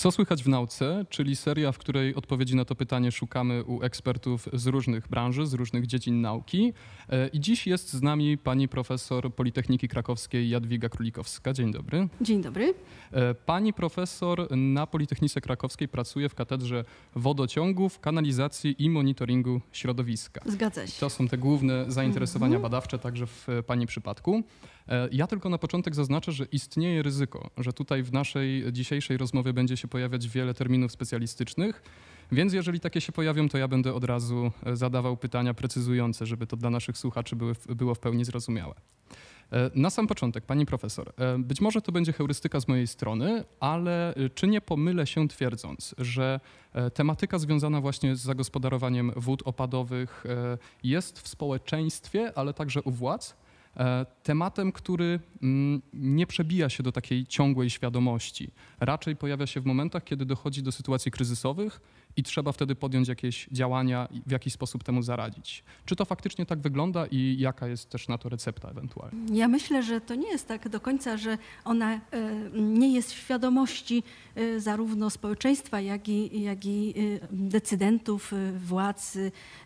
Co słychać w nauce, czyli seria, w której odpowiedzi na to pytanie szukamy u ekspertów z różnych branży, z różnych dziedzin nauki. E, I dziś jest z nami pani profesor Politechniki Krakowskiej Jadwiga Królikowska. Dzień dobry. Dzień dobry. E, pani profesor na Politechnice Krakowskiej pracuje w katedrze wodociągów, kanalizacji i monitoringu środowiska. Zgadza się. To są te główne zainteresowania mhm. badawcze także w pani przypadku. E, ja tylko na początek zaznaczę, że istnieje ryzyko, że tutaj w naszej dzisiejszej rozmowie będzie się pojawiać wiele terminów specjalistycznych, więc jeżeli takie się pojawią, to ja będę od razu e, zadawał pytania precyzujące, żeby to dla naszych słuchaczy były, było w pełni zrozumiałe. E, na sam początek, pani profesor, być może to będzie heurystyka z mojej strony, ale czy nie pomylę się twierdząc, że tematyka związana właśnie z zagospodarowaniem wód opadowych jest w społeczeństwie, ale także u władz tematem, który mm, nie przebija się do takiej ciągłej świadomości. Raczej pojawia się w momentach, kiedy dochodzi do sytuacji kryzysowych i trzeba wtedy podjąć jakieś działania i w jakiś sposób temu zaradzić. Czy to faktycznie tak wygląda i jaka jest też na to recepta ewentualnie? Ja myślę, że to nie jest tak do końca, że ona e, nie jest w świadomości e, zarówno społeczeństwa, jak i, jak i e, decydentów, władz,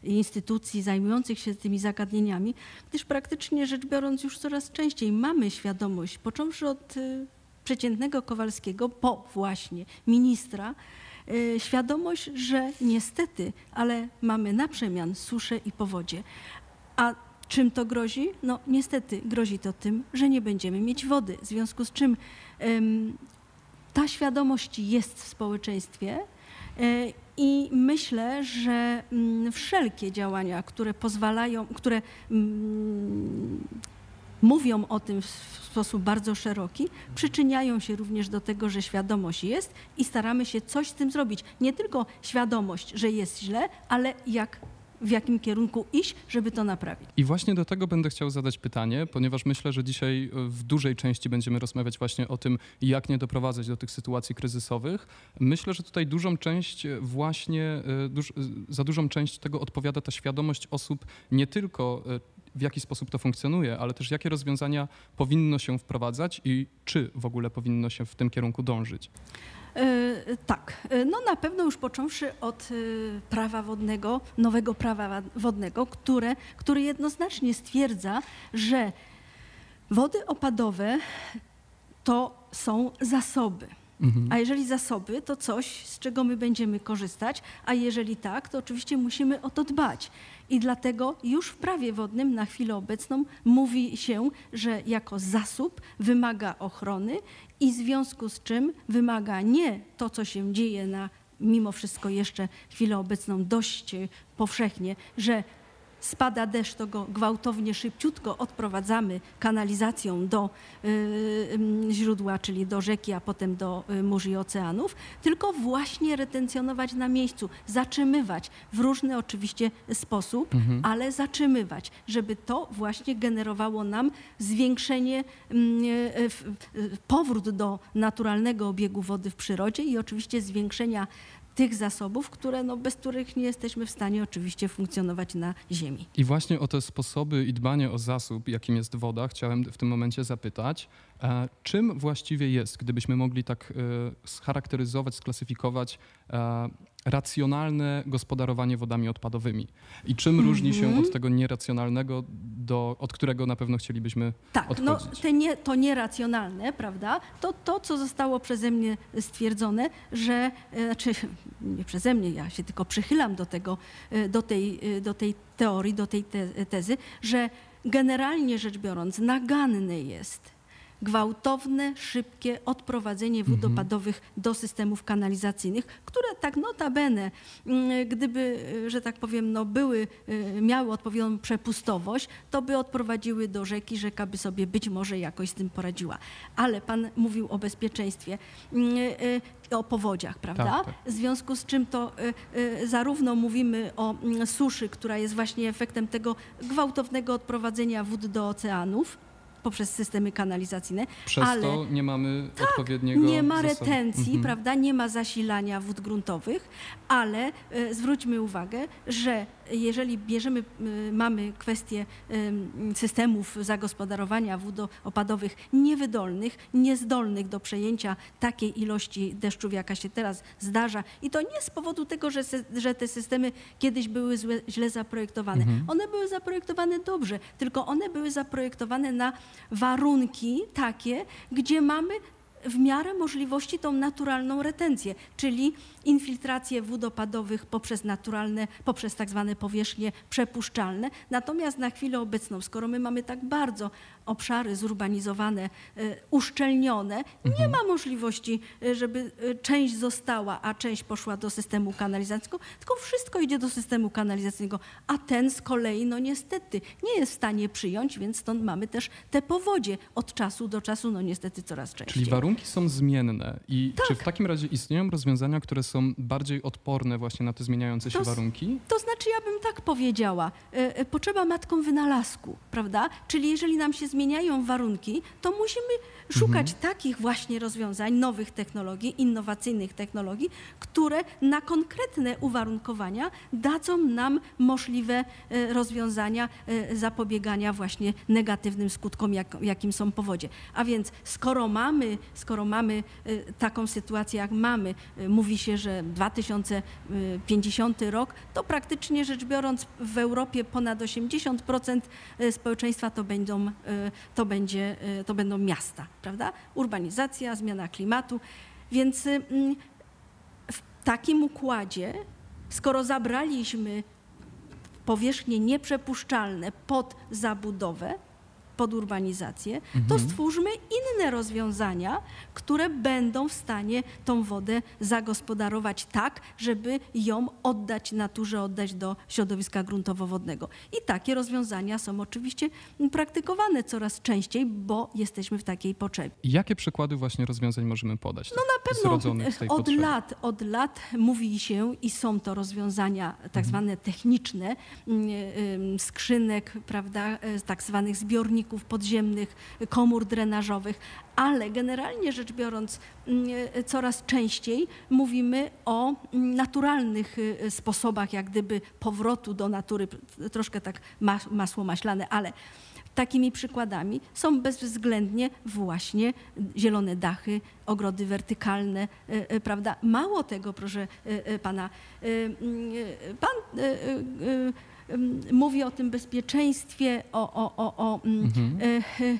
instytucji zajmujących się tymi zagadnieniami, gdyż praktycznie rzecz biorąc już coraz częściej mamy świadomość, począwszy od przeciętnego Kowalskiego po właśnie ministra, świadomość, że niestety, ale mamy na przemian suszę i powodzie. A czym to grozi? No niestety grozi to tym, że nie będziemy mieć wody, w związku z czym ta świadomość jest w społeczeństwie y, i myślę, że mm, wszelkie działania, które pozwalają, które mm, mówią o tym w sposób bardzo szeroki, przyczyniają się również do tego, że świadomość jest i staramy się coś z tym zrobić. Nie tylko świadomość, że jest źle, ale jak w jakim kierunku iść, żeby to naprawić. I właśnie do tego będę chciał zadać pytanie, ponieważ myślę, że dzisiaj w dużej części będziemy rozmawiać właśnie o tym, jak nie doprowadzać do tych sytuacji kryzysowych. Myślę, że tutaj dużą część właśnie, e, za dużą część tego odpowiada ta świadomość osób nie tylko e, w jaki sposób to funkcjonuje, ale też jakie rozwiązania powinno się wprowadzać i czy w ogóle powinno się w tym kierunku dążyć. Yy, tak, e, no na pewno już począwszy od yy, prawa wodnego, nowego prawa wodnego, które, który jednoznacznie stwierdza, że wody opadowe to są zasoby. Mhm. A jeżeli zasoby, to coś, z czego my będziemy korzystać, a jeżeli tak, to oczywiście musimy o to dbać. I dlatego już w prawie wodnym na chwilę obecną mówi się, że jako zasób wymaga ochrony i w związku z czym wymaga nie to, co się dzieje na mimo wszystko jeszcze chwilę obecną dość powszechnie, że spada deszcz, to go gwałtownie, szybciutko odprowadzamy kanalizacją do y, y, źródła, czyli do rzeki, a potem do y, mórz i oceanów, tylko właśnie retencjonować na miejscu, zatrzymywać w różny oczywiście sposób, mhm. ale zatrzymywać, żeby to właśnie generowało nam zwiększenie, mm, powrót do naturalnego obiegu wody w przyrodzie i oczywiście zwiększenia tych zasobów, które, no, bez których nie jesteśmy w stanie oczywiście funkcjonować na Ziemi. I właśnie o te sposoby i dbanie o zasób, jakim jest woda, chciałem w tym momencie zapytać. E, czym właściwie jest, gdybyśmy mogli tak e, scharakteryzować, sklasyfikować e, racjonalne gospodarowanie wodami odpadowymi. I czym mm -hmm. różni się od tego nieracjonalnego, do, od którego na pewno chcielibyśmy tak, odchodzić? Tak, no, nie, to nieracjonalne, prawda, to to, co zostało przeze mnie stwierdzone, że, e, znaczy nie przeze mnie, ja się tylko przychylam do tego, e, do tej, e, do tej teorii, do tej te, tezy, że generalnie rzecz biorąc naganne jest gwałtowne, szybkie odprowadzenie wód mhm. opadowych do systemów kanalizacyjnych, które tak notabene, mm, gdyby, że tak powiem, no były, y, miały odpowiednią przepustowość, to by odprowadziły do rzeki, rzeka by sobie być może jakoś z tym poradziła. Ale pan mówił o bezpieczeństwie mm, y, o powodziach, prawda? Tak, tak. W związku z czym to zarówno mówimy o suszy, która jest właśnie efektem tego gwałtownego odprowadzenia wód do oceanów, poprzez systemy kanalizacyjne. Przez ale to nie mamy odpowiedniego nie ma zasobu. retencji, Mhm. prawda, nie ma zasilania wód gruntowych, ale e, zwróćmy uwagę, że jeżeli bierzemy, e, mamy kwestię em, systemów zagospodarowania wód opadowych niewydolnych, niezdolnych do przejęcia takiej ilości deszczów, jaka się teraz zdarza i to nie z powodu tego, że, że te systemy kiedyś były złe, źle zaprojektowane. Mhm. One były zaprojektowane dobrze, tylko one były zaprojektowane na warunki takie, gdzie mamy w miarę możliwości tą naturalną retencję, czyli infiltrację wód opadowych poprzez naturalne, poprzez tak zwane powierzchnie przepuszczalne. Natomiast na chwilę obecną, skoro my mamy tak bardzo obszary zurbanizowane, e, uszczelnione, nie ma możliwości, e, żeby e, część została, a część poszła do systemu kanalizacyjnego, tylko wszystko idzie do systemu kanalizacyjnego, a ten z kolei, no niestety, nie jest w stanie przyjąć, więc stąd mamy też te powodzie od czasu do czasu, no niestety coraz częściej. Czyli warunki są zmienne i Tak. czy w takim razie istnieją rozwiązania, które są bardziej odporne właśnie na te zmieniające się To warunki? To znaczy, ja bym tak powiedziała, potrzeba matką wynalazku, prawda? Czyli jeżeli nam się zmieniają warunki, to musimy szukać takich właśnie rozwiązań, nowych technologii, innowacyjnych technologii, które na konkretne uwarunkowania dadzą nam możliwe e, rozwiązania e, zapobiegania właśnie negatywnym skutkom, jak, jakim są powodzie. A więc skoro mamy, skoro mamy e, taką sytuację, jak mamy, mówi się, że 2050 rok, to praktycznie rzecz biorąc w Europie ponad 80% e, społeczeństwa to będą, to będzie, e, to będą miasta, prawda? Urbanizacja, zmiana klimatu. Więc y, mm, w takim układzie, skoro zabraliśmy powierzchnie nieprzepuszczalne pod zabudowę, pod urbanizację, to stwórzmy inne rozwiązania, które będą w stanie tą wodę zagospodarować tak, żeby ją oddać naturze, oddać do środowiska gruntowo-wodnego. I takie rozwiązania są oczywiście praktykowane coraz częściej, bo jesteśmy w takiej potrzebie. Jakie przykłady właśnie rozwiązań możemy podać? No Na pewno od lat, od lat mówi się i są to rozwiązania tak zwane techniczne, mm, ym, skrzynek, prawda, e, tak zwanych zbiorników podziemnych, komór drenażowych, ale generalnie rzecz biorąc mm, e, coraz częściej mówimy o mm, naturalnych e, sposobach jak gdyby powrotu do natury, troszkę tak mas- masło maślane, ale Takimi przykładami są bezwzględnie właśnie zielone dachy, ogrody wertykalne, e, e, prawda? Mało tego, proszę pana, pan mówi o tym bezpieczeństwie, o, o, o, o, mm, e, e,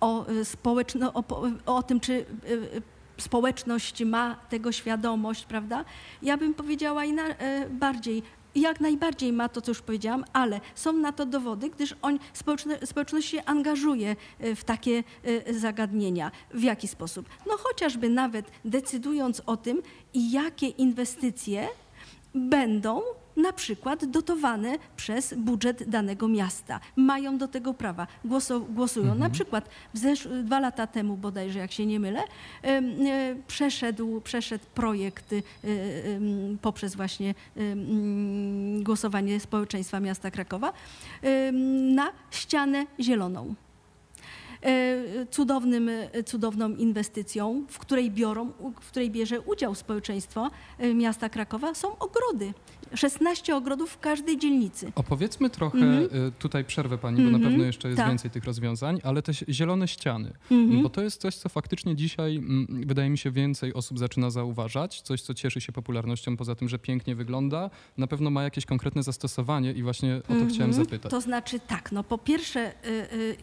o, e, społeczno, o, o tym, czy e, społeczność ma tego świadomość, prawda? Ja bym powiedziała i bardziej, jak najbardziej ma to, co już powiedziałam, ale są na to dowody, gdyż on, społeczne, społeczność się angażuje w takie zagadnienia. W jaki sposób? No chociażby nawet decydując o tym, jakie inwestycje będą na przykład dotowane przez budżet danego miasta. Mają do tego prawa, głoso, głosują. Na przykład dwa lata temu bodajże, jak się nie mylę, e, przeszedł, przeszedł projekt e, em, poprzez właśnie głosowanie społeczeństwa miasta Krakowa na ścianę zieloną e, cudownym, cudowną inwestycją, w której biorą, w której bierze udział społeczeństwo e, miasta Krakowa, są ogrody. 16 ogrodów w każdej dzielnicy. Opowiedzmy trochę, Mhm. y, tutaj przerwę pani, bo na Mhm, pewno jeszcze jest tak. więcej tych rozwiązań, ale te zielone ściany, Mhm. bo to jest coś, co faktycznie dzisiaj, mm, wydaje mi się, więcej osób zaczyna zauważać, coś, co cieszy się popularnością, poza tym, że pięknie wygląda, na pewno ma jakieś konkretne zastosowanie i właśnie o to Mhm. chciałem zapytać. To znaczy tak, no po pierwsze y,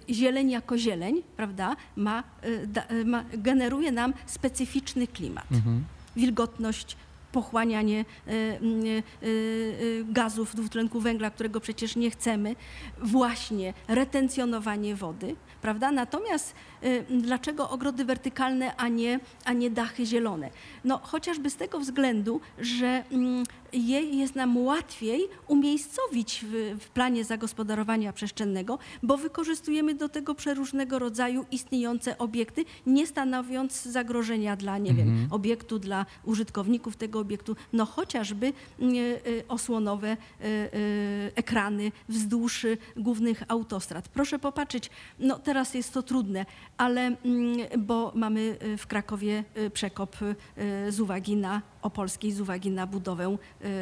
y, zieleń jako zieleń, prawda, ma, y, da, y, ma, generuje nam specyficzny klimat. Mhm. wilgotność, pochłanianie y, y, y, y, gazów dwutlenku węgla, którego przecież nie chcemy, właśnie retencjonowanie wody, prawda? Natomiast dlaczego ogrody wertykalne, a nie, a nie dachy zielone? No chociażby z tego względu, że mm, je jest nam łatwiej umiejscowić w, w planie zagospodarowania przestrzennego, bo wykorzystujemy do tego przeróżnego rodzaju istniejące obiekty, nie stanowiąc zagrożenia dla, nie wiem, Mhm. obiektu, dla użytkowników tego obiektu, no chociażby y, y, osłonowe y, y, ekrany wzdłuż y, głównych autostrad. Proszę popatrzeć, no teraz jest to trudne, ale mm, bo mamy y, w Krakowie y, przekop y, z uwagi na Opolskiej, z uwagi na budowę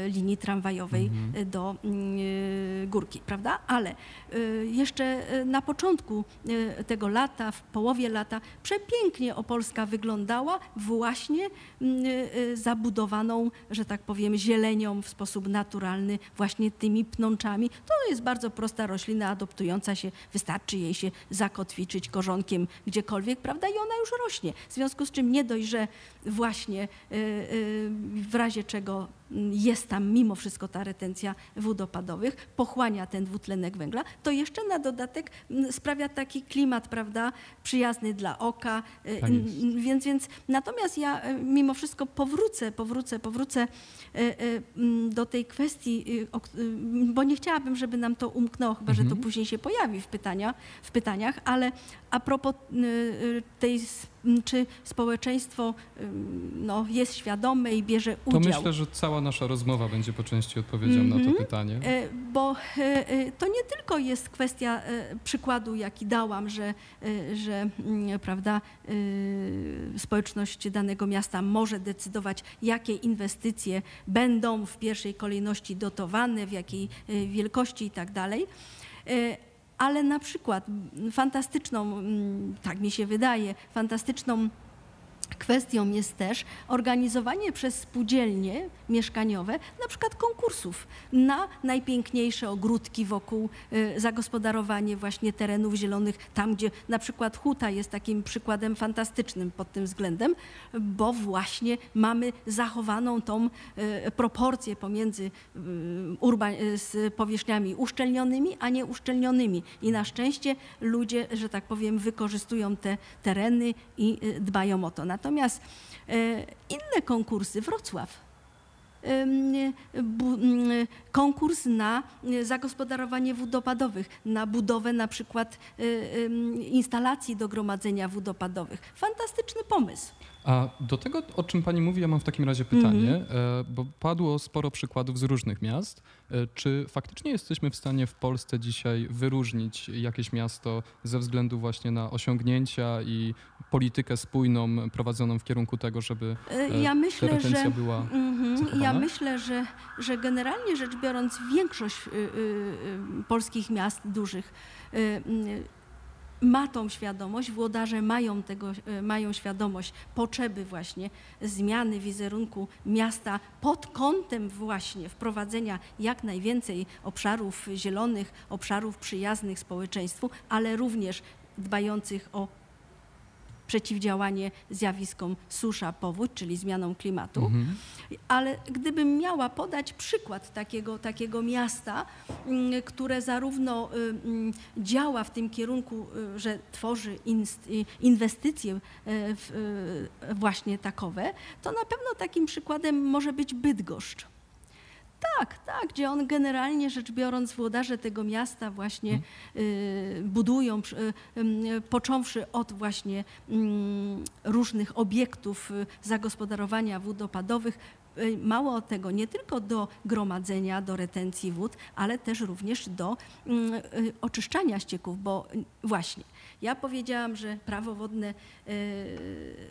y, linii tramwajowej y, do y, Górki, prawda? Ale jeszcze na początku tego lata, w połowie lata, przepięknie Opolska wyglądała właśnie mm, zabudowaną, że tak powiem, zielenią w sposób naturalny, właśnie tymi pnączami. To jest bardzo prosta roślina adoptująca się, wystarczy jej się zakotwiczyć korzonkiem gdziekolwiek, prawda? I ona już rośnie. W związku z czym nie dość, że właśnie w razie czego jest tam mimo wszystko ta retencja wód opadowych, pochłania ten dwutlenek węgla, to jeszcze na dodatek sprawia taki klimat, prawda, przyjazny dla oka. y, Tak Więc, więc natomiast ja y, mimo wszystko powrócę, powrócę, powrócę y, do tej kwestii, bo nie chciałabym, żeby nam to umknęło, chyba że to Mhm. później się pojawi w, pytania, w pytaniach, ale a propos tej, czy społeczeństwo no, jest świadome i bierze To udział. myślę, że cała nasza rozmowa będzie po części odpowiedzią na Mhm. to pytanie. E, Bo e, e, to nie tylko jest kwestia przykładu, jaki dałam, że, że mm, prawda, społeczność danego miasta może decydować, jakie inwestycje będą w pierwszej kolejności dotowane, w jakiej wielkości i tak dalej. Ale na przykład fantastyczną, mm, tak mi się wydaje, fantastyczną Kwestią jest też organizowanie przez spółdzielnie mieszkaniowe na przykład konkursów na najpiękniejsze ogródki wokół, y, zagospodarowanie właśnie terenów zielonych, tam gdzie na przykład Huta jest takim przykładem fantastycznym pod tym względem, bo właśnie mamy zachowaną tą y, proporcję pomiędzy y, z powierzchniami uszczelnionymi, a nie uszczelnionymi. I na szczęście ludzie, że tak powiem, wykorzystują te tereny i dbają o to. Natomiast e, inne konkursy, Wrocław, konkurs na y, zagospodarowanie wód opadowych, na budowę na przykład y, instalacji do gromadzenia wód opadowych. Fantastyczny pomysł. A do tego, o czym pani mówi, ja mam w takim razie pytanie, Mhm. e, bo padło sporo przykładów z różnych miast. E, Czy faktycznie jesteśmy w stanie w Polsce dzisiaj wyróżnić jakieś miasto ze względu właśnie na osiągnięcia i politykę spójną prowadzoną w kierunku tego, żeby e, Ja ta myślę, retencja że... była Mhm. zachowana? Ja myślę, że, że generalnie rzecz biorąc większość y, y, y, polskich miast dużych ma tą świadomość, włodarze mają, tego, mają świadomość potrzeby właśnie zmiany wizerunku miasta pod kątem właśnie wprowadzenia jak najwięcej obszarów zielonych, obszarów przyjaznych społeczeństwu, ale również dbających o przeciwdziałanie zjawiskom susza, powódź, czyli zmianom klimatu. Mhm. Ale gdybym miała podać przykład takiego, takiego miasta, mm, które zarówno y, mm, działa w tym kierunku, y, że tworzy y, inwestycje właśnie takowe, to na pewno takim przykładem może być Bydgoszcz. Tak, tak, gdzie on generalnie rzecz biorąc, włodarze tego miasta właśnie y, budują, y, ym, począwszy od właśnie mm, różnych obiektów y, zagospodarowania wód opadowych, y, mało tego, nie tylko do gromadzenia, do retencji wód, ale też również do mm, y, oczyszczania ścieków, bo y, właśnie, ja powiedziałam, że prawo wodne y,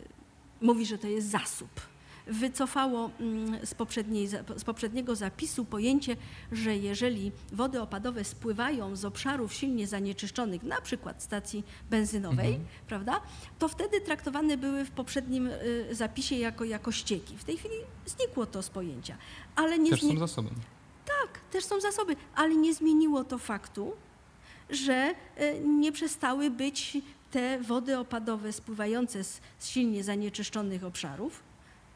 mówi, że to jest zasób wycofało mm, z, poprzedniej, z poprzedniego zapisu pojęcie, że jeżeli wody opadowe spływają z obszarów silnie zanieczyszczonych, na przykład stacji benzynowej, Mhm. prawda, to wtedy traktowane były w poprzednim y, zapisie jako, jako ścieki. W tej chwili znikło to z pojęcia. Ale nie Też są zasobem. tak, też są zasoby, ale nie zmieniło to faktu, że e, nie przestały być te wody opadowe spływające z silnie zanieczyszczonych obszarów,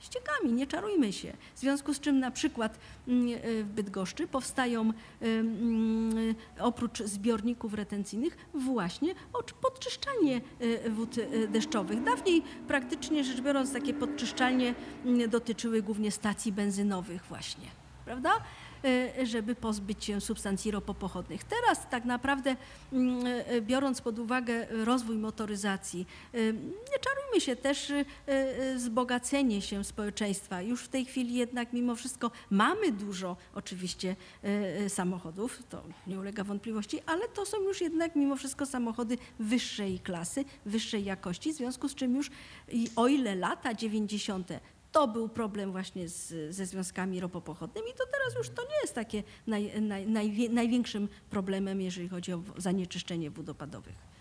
ściekami, nie czarujmy się. W związku z czym na przykład mm, e, w Bydgoszczy powstają mm, oprócz zbiorników retencyjnych właśnie podczyszczalnie wód deszczowych. Dawniej praktycznie rzecz biorąc takie podczyszczalnie mm, dotyczyły głównie stacji benzynowych właśnie, prawda? E, żeby pozbyć się substancji ropopochodnych. Teraz tak naprawdę mm, e, biorąc pod uwagę rozwój motoryzacji, e, nie czarujmy się też wzbogacenie się społeczeństwa. Już w tej chwili jednak mimo wszystko mamy dużo oczywiście samochodów, to nie ulega wątpliwości, ale to są już jednak mimo wszystko samochody wyższej klasy, wyższej jakości, w związku z czym już o ile lata 90 to był problem właśnie z, ze związkami ropopochodnymi. To teraz już to nie jest takie naj, naj, naj, największym problemem, jeżeli chodzi o zanieczyszczenie wód opadowych.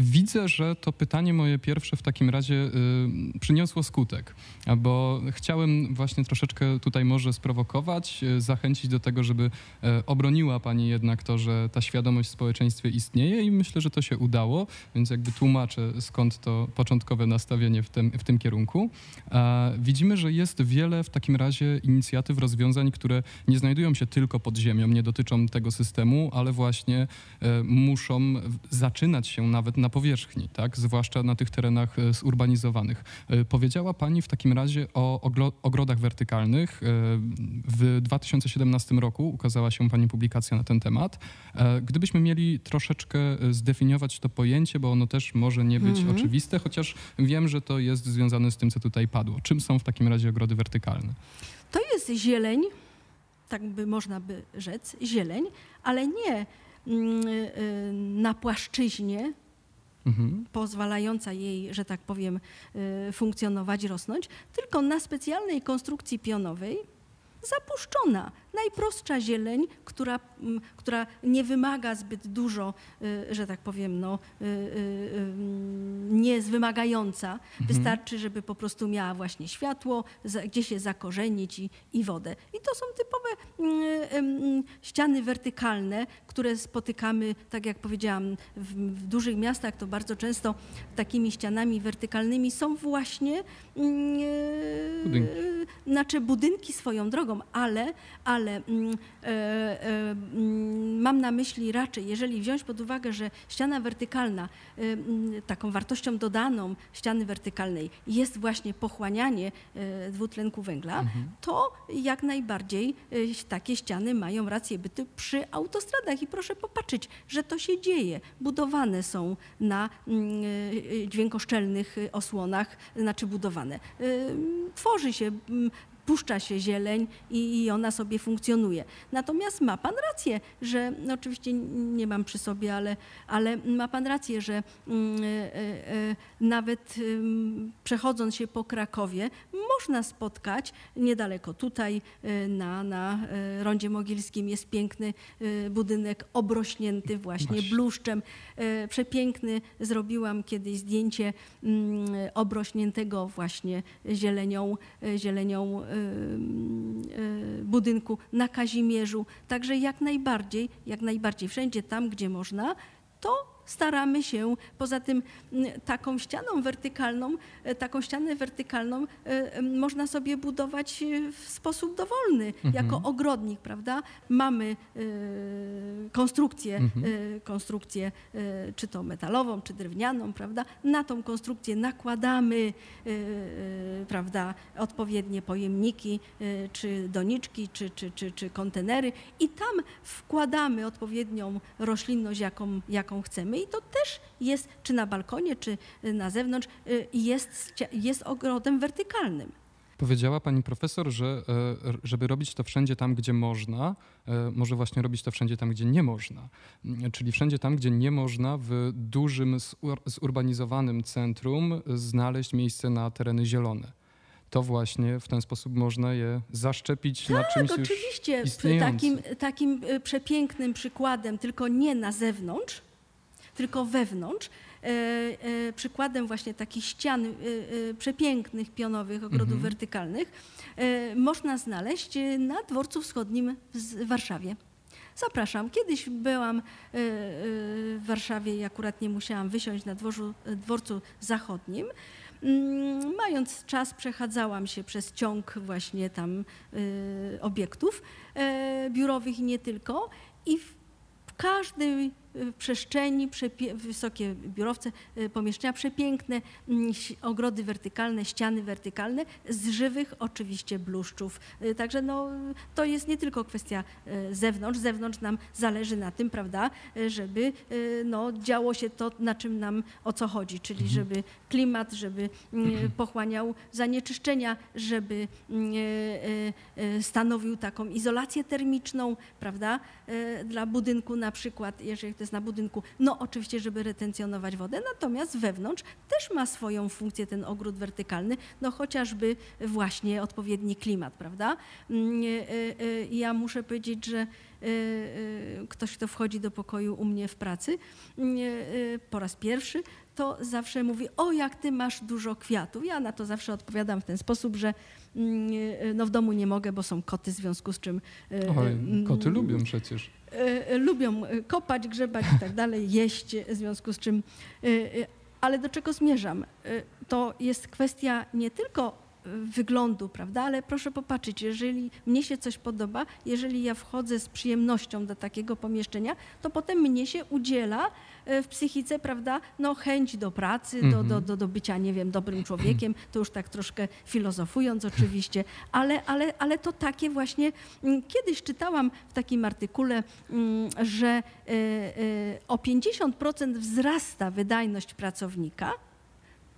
Widzę, że to pytanie moje pierwsze w takim razie y, przyniosło skutek, bo chciałem właśnie troszeczkę tutaj może sprowokować, y, zachęcić do tego, żeby y, obroniła Pani jednak to, że ta świadomość w społeczeństwie istnieje i myślę, że to się udało, więc jakby tłumaczę skąd to początkowe nastawienie w tym, w tym kierunku. Widzimy, że jest wiele w takim razie inicjatyw, rozwiązań, które nie znajdują się tylko pod ziemią, nie dotyczą tego systemu, ale właśnie muszą zaczynać się nawet na powierzchni, tak? zwłaszcza na tych terenach e, zurbanizowanych. E, powiedziała Pani w takim razie o ogrodach wertykalnych. E, w 2017 roku ukazała się Pani publikacja na ten temat. Gdybyśmy mieli troszeczkę zdefiniować to pojęcie, bo ono też może nie być mhm. oczywiste, chociaż wiem, że to jest związane z tym, co tutaj padło. Czym są w takim razie ogrody wertykalne? To jest zieleń, tak by można by rzec, zieleń, ale nie mm, na płaszczyźnie, mhm. pozwalająca jej, że tak powiem, y, funkcjonować, rosnąć, tylko na specjalnej konstrukcji pionowej, zapuszczona. Najprostsza zieleń, która, mm, która nie wymaga zbyt dużo, y, że tak powiem, no, y, nie jest wymagająca. Mhm. Wystarczy, żeby po prostu miała właśnie światło, gdzie się zakorzenić i, i wodę. I to są typowe mm, ściany wertykalne, które spotykamy, tak jak powiedziałam, w, w dużych miastach, to bardzo często takimi ścianami wertykalnymi są właśnie mm, budynki. znaczy budynki swoją drogą, ale, ale mm, e, e, mam na myśli raczej, jeżeli wziąć pod uwagę, że ściana wertykalna, e, taką wartością dodaną ściany wertykalnej jest właśnie pochłanianie dwutlenku węgla, mhm. to jak najbardziej takie ściany mają rację bytu przy autostradach i proszę popatrzeć, że to się dzieje. Budowane są na mm, dźwiękoszczelnych osłonach, znaczy budowane. Tworzy się mm, puszcza się zieleń i, i, ona sobie funkcjonuje. Natomiast ma pan rację, że no oczywiście nie mam przy sobie, ale, ale ma pan rację, że mm, e, e, nawet przechodząc się po Krakowie, można spotkać niedaleko tutaj e, na, na Rondzie Mogilskim jest piękny budynek obrośnięty właśnie, bluszczem. Przepiękny. Zrobiłam kiedyś zdjęcie mm, obrośniętego właśnie zielenią, zielenią Y, budynku na Kazimierzu. Także jak najbardziej, jak najbardziej wszędzie tam, gdzie można, to staramy się, poza tym mm, taką ścianą wertykalną, e, taką ścianę wertykalną e, można sobie budować e, w sposób dowolny, mhm. jako ogrodnik, prawda? Mamy konstrukcję, mhm. konstrukcję czy to metalową, czy drewnianą, prawda? Na tą konstrukcję nakładamy, prawda, odpowiednie pojemniki, czy doniczki, czy, czy, czy, czy kontenery i tam wkładamy odpowiednią roślinność, jaką, jaką chcemy i to też jest, czy na balkonie, czy na zewnątrz, y, jest, jest ogrodem wertykalnym. Powiedziała pani profesor, że e, żeby robić to wszędzie tam, gdzie można, e, może właśnie robić to wszędzie tam, gdzie nie można. Mm, czyli wszędzie tam, gdzie nie można w dużym, zurbanizowanym centrum znaleźć miejsce na tereny zielone to właśnie w ten sposób można je zaszczepić tak, na czymś oczywiście. już istniejącym. Takim, takim y, przepięknym przykładem, tylko nie na zewnątrz, tylko wewnątrz. E, e, przykładem właśnie takich ścian e, przepięknych, pionowych, ogrodów mhm. wertykalnych można znaleźć na dworcu wschodnim w Warszawie. Zapraszam. Kiedyś byłam w Warszawie i akurat nie musiałam wysiąść na dworzu, dworcu zachodnim. Mm, Mając czas, przechadzałam się przez ciąg właśnie tam obiektów biurowych i nie tylko. I w każdej przestrzeni, przepie- wysokie biurowce, y, pomieszczenia przepiękne, mm, ogrody wertykalne, ściany wertykalne, z żywych oczywiście bluszczów. Y, Także no, to jest nie tylko kwestia y, zewnątrz. Zewnątrz nam zależy na tym, prawda, y, żeby y, no, działo się to, na czym nam o co chodzi, czyli żeby klimat, żeby y, pochłaniał zanieczyszczenia, żeby y, y, y, stanowił taką izolację termiczną, prawda, y, dla budynku na przykład, jeżeli to jest na budynku, no oczywiście, żeby retencjonować wodę, natomiast wewnątrz też ma swoją funkcję ten ogród wertykalny, no chociażby właśnie odpowiedni klimat, prawda. Mm, y, y, y, Ja muszę powiedzieć, że ktoś, kto wchodzi do pokoju u mnie w pracy y, po raz pierwszy, to zawsze mówi, o jak ty masz dużo kwiatów. Ja na to zawsze odpowiadam w ten sposób, że mm, no w domu nie mogę, bo są koty, w związku z czym Oj, koty mm, lubią przecież. Y, lubią y, kopać, grzebać i tak dalej, jeść, w związku z czym. y, Ale do czego zmierzam? To jest kwestia nie tylko wyglądu, prawda, ale proszę popatrzeć, jeżeli mnie się coś podoba, jeżeli ja wchodzę z przyjemnością do takiego pomieszczenia, to potem mnie się udziela y, w psychice, prawda, no chęć do pracy, do, Mhm. do, do, do bycia, nie wiem, dobrym człowiekiem, to już tak troszkę filozofując oczywiście, ale, ale, ale to takie właśnie, mm, kiedyś czytałam w takim artykule, mm, że y, y, o 50% wzrasta wydajność pracownika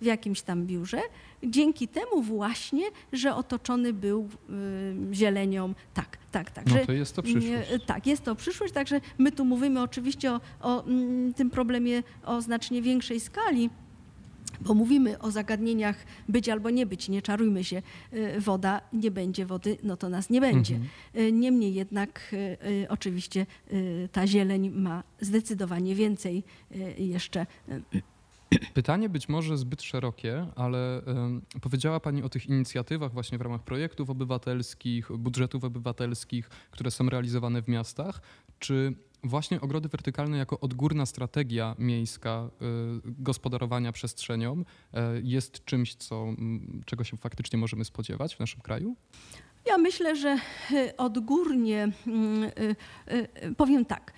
w jakimś tam biurze, dzięki temu właśnie, że otoczony był y, zielenią. Tak, tak, tak. No to jest to przyszłość. nie, Tak, jest to przyszłość, także my tu mówimy oczywiście o, o mm, tym problemie o znacznie większej skali, bo mówimy o zagadnieniach być albo nie być, nie czarujmy się, y, woda, nie będzie wody, no to nas nie będzie. Mhm. Y, Niemniej jednak y, y, oczywiście y, ta zieleń ma zdecydowanie więcej y, jeszcze y, Pytanie być może zbyt szerokie, ale powiedziała Pani o tych inicjatywach właśnie w ramach projektów obywatelskich, budżetów obywatelskich, które są realizowane w miastach. Czy właśnie ogrody wertykalne jako odgórna strategia miejska y, gospodarowania przestrzenią y, jest czymś, co, czego się faktycznie możemy spodziewać w naszym kraju? Ja myślę, że y, odgórnie mm, y, y, powiem tak.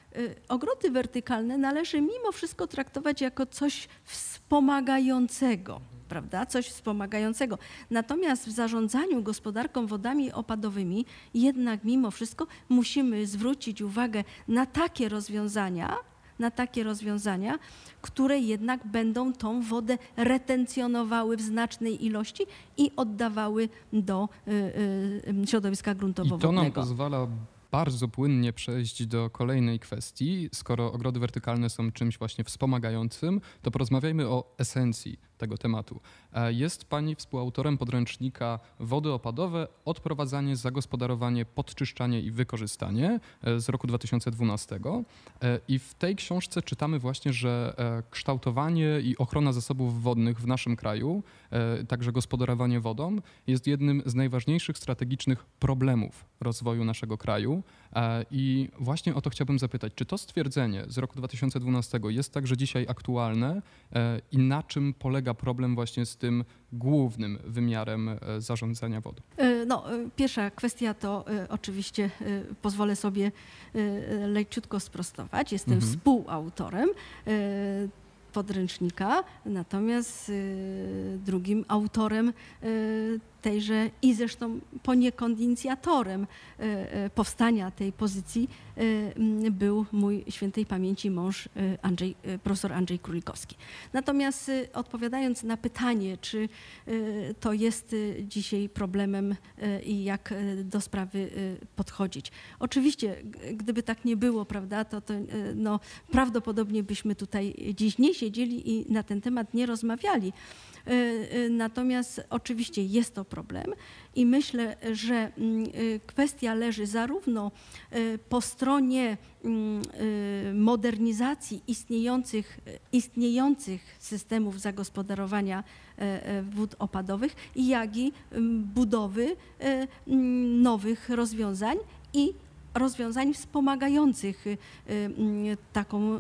Ogrody wertykalne należy mimo wszystko traktować jako coś wspomagającego. Prawda? Coś wspomagającego. Natomiast w zarządzaniu gospodarką wodami opadowymi jednak mimo wszystko musimy zwrócić uwagę na takie rozwiązania, na takie rozwiązania, które jednak będą tą wodę retencjonowały w znacznej ilości i oddawały do y, y, środowiska I to nam gruntowo-wodnego. pozwala bardzo płynnie przejść do kolejnej kwestii. Skoro ogrody wertykalne są czymś właśnie wspomagającym, to porozmawiajmy o esencji tego tematu. E, Jest Pani współautorem podręcznika Wody opadowe, odprowadzanie, zagospodarowanie, podczyszczanie i wykorzystanie e, z roku 2012. E, I w tej książce czytamy właśnie, że kształtowanie i ochrona zasobów wodnych w naszym kraju, także gospodarowanie wodą, jest jednym z najważniejszych strategicznych problemów rozwoju naszego kraju. E, I właśnie o to chciałbym zapytać, czy to stwierdzenie z roku 2012 jest także dzisiaj aktualne e, i na czym polega problem właśnie z tym głównym wymiarem e, zarządzania wodą? No, pierwsza kwestia to oczywiście pozwolę sobie leciutko sprostować. Jestem Mhm. współautorem podręcznika, natomiast drugim autorem tejże i zresztą poniekąd inicjatorem y, y, powstania tej pozycji mm, był mój świętej pamięci mąż Andrzej, profesor Andrzej Królikowski. Natomiast odpowiadając na pytanie, czy to jest dzisiaj problemem i jak do sprawy podchodzić. Oczywiście, gdyby tak nie było, prawda, to, to no, prawdopodobnie byśmy tutaj dziś nie siedzieli i na ten temat nie rozmawiali. Natomiast oczywiście jest to problem i myślę, że mm, y, kwestia leży zarówno y, po stronie mm, y, modernizacji istniejących, istniejących systemów zagospodarowania e, e, wód opadowych, jak i mm, budowy e, nowych rozwiązań i rozwiązań wspomagających taką,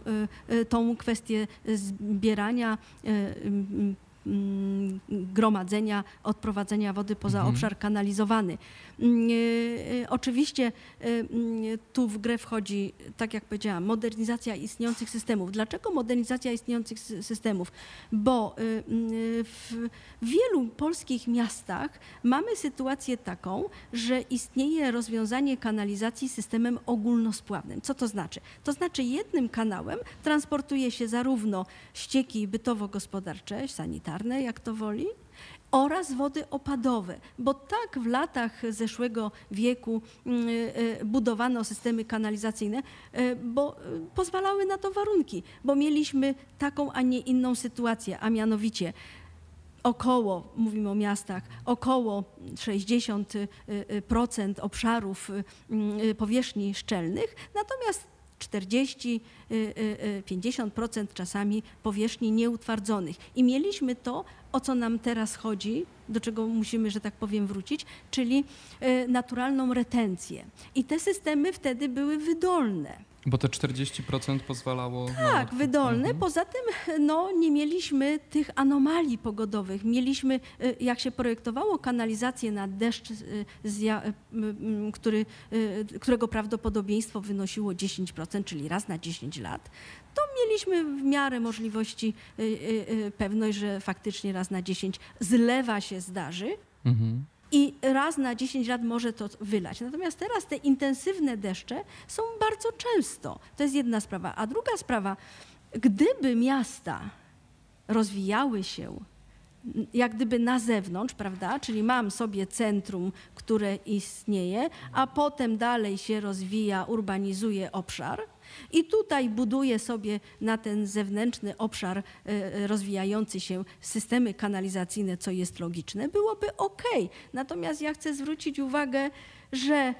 tą kwestię zbierania, gromadzenia, odprowadzenia wody poza Mhm. obszar kanalizowany. Mm, e, e, Oczywiście e, mm, tu w grę wchodzi, tak jak powiedziałam, modernizacja istniejących systemów. Dlaczego modernizacja istniejących sy- systemów? Bo mm, w w wielu polskich miastach mamy sytuację taką, że istnieje rozwiązanie kanalizacji systemem ogólnospławnym. Co to znaczy? To znaczy jednym kanałem transportuje się zarówno ścieki bytowo-gospodarcze, sanitarne, jak to woli, oraz wody opadowe, bo tak w latach zeszłego wieku mm, e, budowano systemy kanalizacyjne, e, bo e, pozwalały na to warunki, bo mieliśmy taką, a nie inną sytuację, a mianowicie około, mówimy o miastach, około 60% obszarów y, powierzchni szczelnych, natomiast 40, y, y, y, 50% czasami powierzchni nieutwardzonych. I mieliśmy to, o co nam teraz chodzi, do czego musimy, że tak powiem, wrócić, czyli y, naturalną retencję. I te systemy wtedy były wydolne. Bo te 40% pozwalało. Tak, na... wydolne. Mhm. Poza tym no, nie mieliśmy tych anomalii pogodowych. Mieliśmy, y, jak się projektowało kanalizację na deszcz, y, y, y, który, którego prawdopodobieństwo wynosiło 10%, czyli raz na 10 lat, to mieliśmy w miarę możliwości pewność, że faktycznie raz na 10 zlewa się zdarzy. Mhm. I raz na 10 lat może to wylać. Natomiast teraz te intensywne deszcze są bardzo często. To jest jedna sprawa. A druga sprawa, gdyby miasta rozwijały się jak gdyby na zewnątrz, prawda? Czyli mam sobie centrum, które istnieje, a potem dalej się rozwija, urbanizuje obszar. I tutaj buduję sobie na ten zewnętrzny obszar e, e, rozwijający się systemy kanalizacyjne, co jest logiczne, byłoby ok. Natomiast ja chcę zwrócić uwagę, że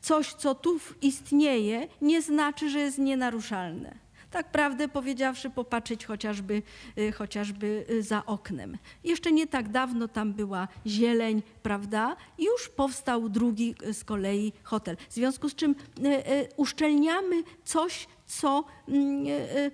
coś, co tu istnieje, nie znaczy, że jest nienaruszalne. Tak prawdę powiedziawszy, popatrzeć chociażby, y, chociażby y, za oknem. Jeszcze nie tak dawno tam była zieleń, prawda? Już powstał drugi y, z kolei hotel. W związku z czym uszczelniamy coś, co mm, y, y,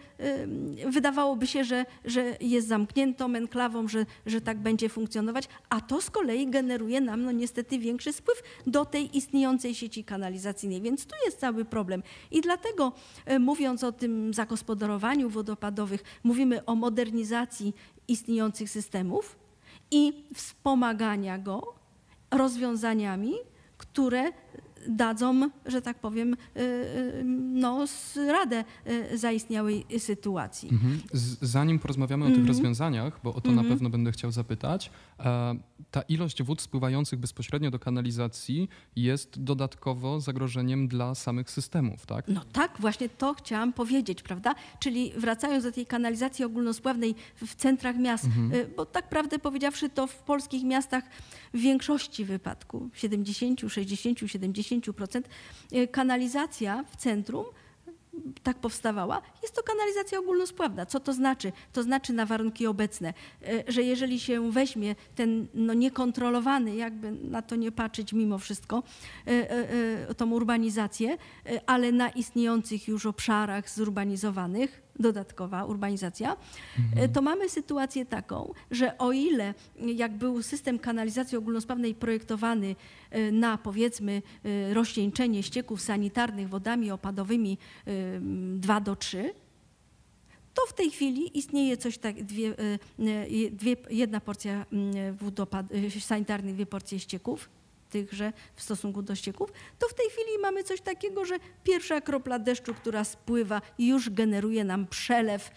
y, wydawałoby się, że, że jest zamkniętą enklawą, że, że tak będzie funkcjonować, a to z kolei generuje nam no, niestety większy spływ do tej istniejącej sieci kanalizacyjnej, więc tu jest cały problem. I dlatego e, mówiąc o tym zagospodarowaniu wodopadowych, mówimy o modernizacji istniejących systemów i wspomagania go rozwiązaniami, które dadzą, że tak powiem, y, y, no, radę y, zaistniałej sytuacji. Mhm. Zanim porozmawiamy o tych Mhm. rozwiązaniach, bo o to na Mhm. pewno będę chciał zapytać, e, ta ilość wód spływających bezpośrednio do kanalizacji jest dodatkowo zagrożeniem dla samych systemów, tak? No tak, właśnie to chciałam powiedzieć, prawda? Czyli wracając do tej kanalizacji ogólnospławnej w- centrach miast, Mhm. bo tak prawdę powiedziawszy, to w polskich miastach w większości wypadków, 70, 60, 70% y, kanalizacja w centrum tak powstawała, jest to kanalizacja ogólnospławna. Co to znaczy? To znaczy na warunki obecne, e, że jeżeli się weźmie ten no, niekontrolowany, jakby na to nie patrzeć mimo wszystko, e, tą urbanizację, ale na istniejących już obszarach zurbanizowanych, dodatkowa urbanizacja, e, to mamy sytuację taką, że o ile jak był system kanalizacji ogólnosprawnej projektowany e, na powiedzmy e, rozcieńczenie ścieków sanitarnych wodami opadowymi e, 2 do 3, to w tej chwili istnieje coś tak, dwie, e, e, dwie, jedna porcja wód e, sanitarnych, dwie porcje ścieków, tychże w stosunku do ścieków, to w tej chwili mamy coś takiego, że pierwsza kropla deszczu, która spływa, już generuje nam przelew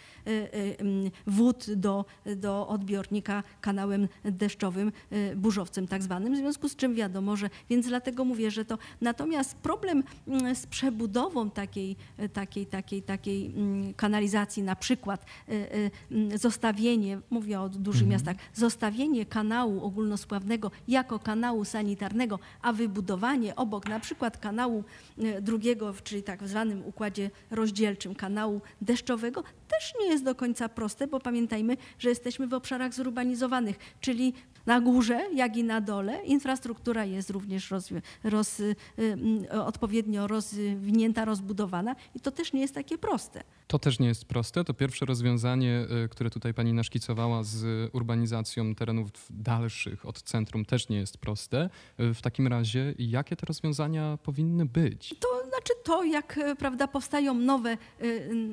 wód do, do odbiornika kanałem deszczowym, e, burzowcem tak zwanym, w związku z czym wiadomo, że, więc dlatego mówię, że to, natomiast problem mm, z przebudową takiej, takiej, takiej, takiej mm, kanalizacji, na przykład mm, zostawienie, mówię o dużych miastach, zostawienie kanału ogólnospławnego jako kanału sanitarnego, a wybudowanie obok na przykład kanału drugiego, czyli tak zwanym układzie rozdzielczym, kanału deszczowego, też nie jest do końca proste, bo pamiętajmy, że jesteśmy w obszarach zurbanizowanych, czyli na górze, jak i na dole. Infrastruktura jest również roz, roz, y, y, odpowiednio rozwinięta, rozbudowana i to też nie jest takie proste. To też nie jest proste. To pierwsze rozwiązanie, y, które tutaj pani naszkicowała z urbanizacją terenów dalszych od centrum też nie jest proste. W takim razie jakie te rozwiązania powinny być? To znaczy to, jak prawda, powstają nowe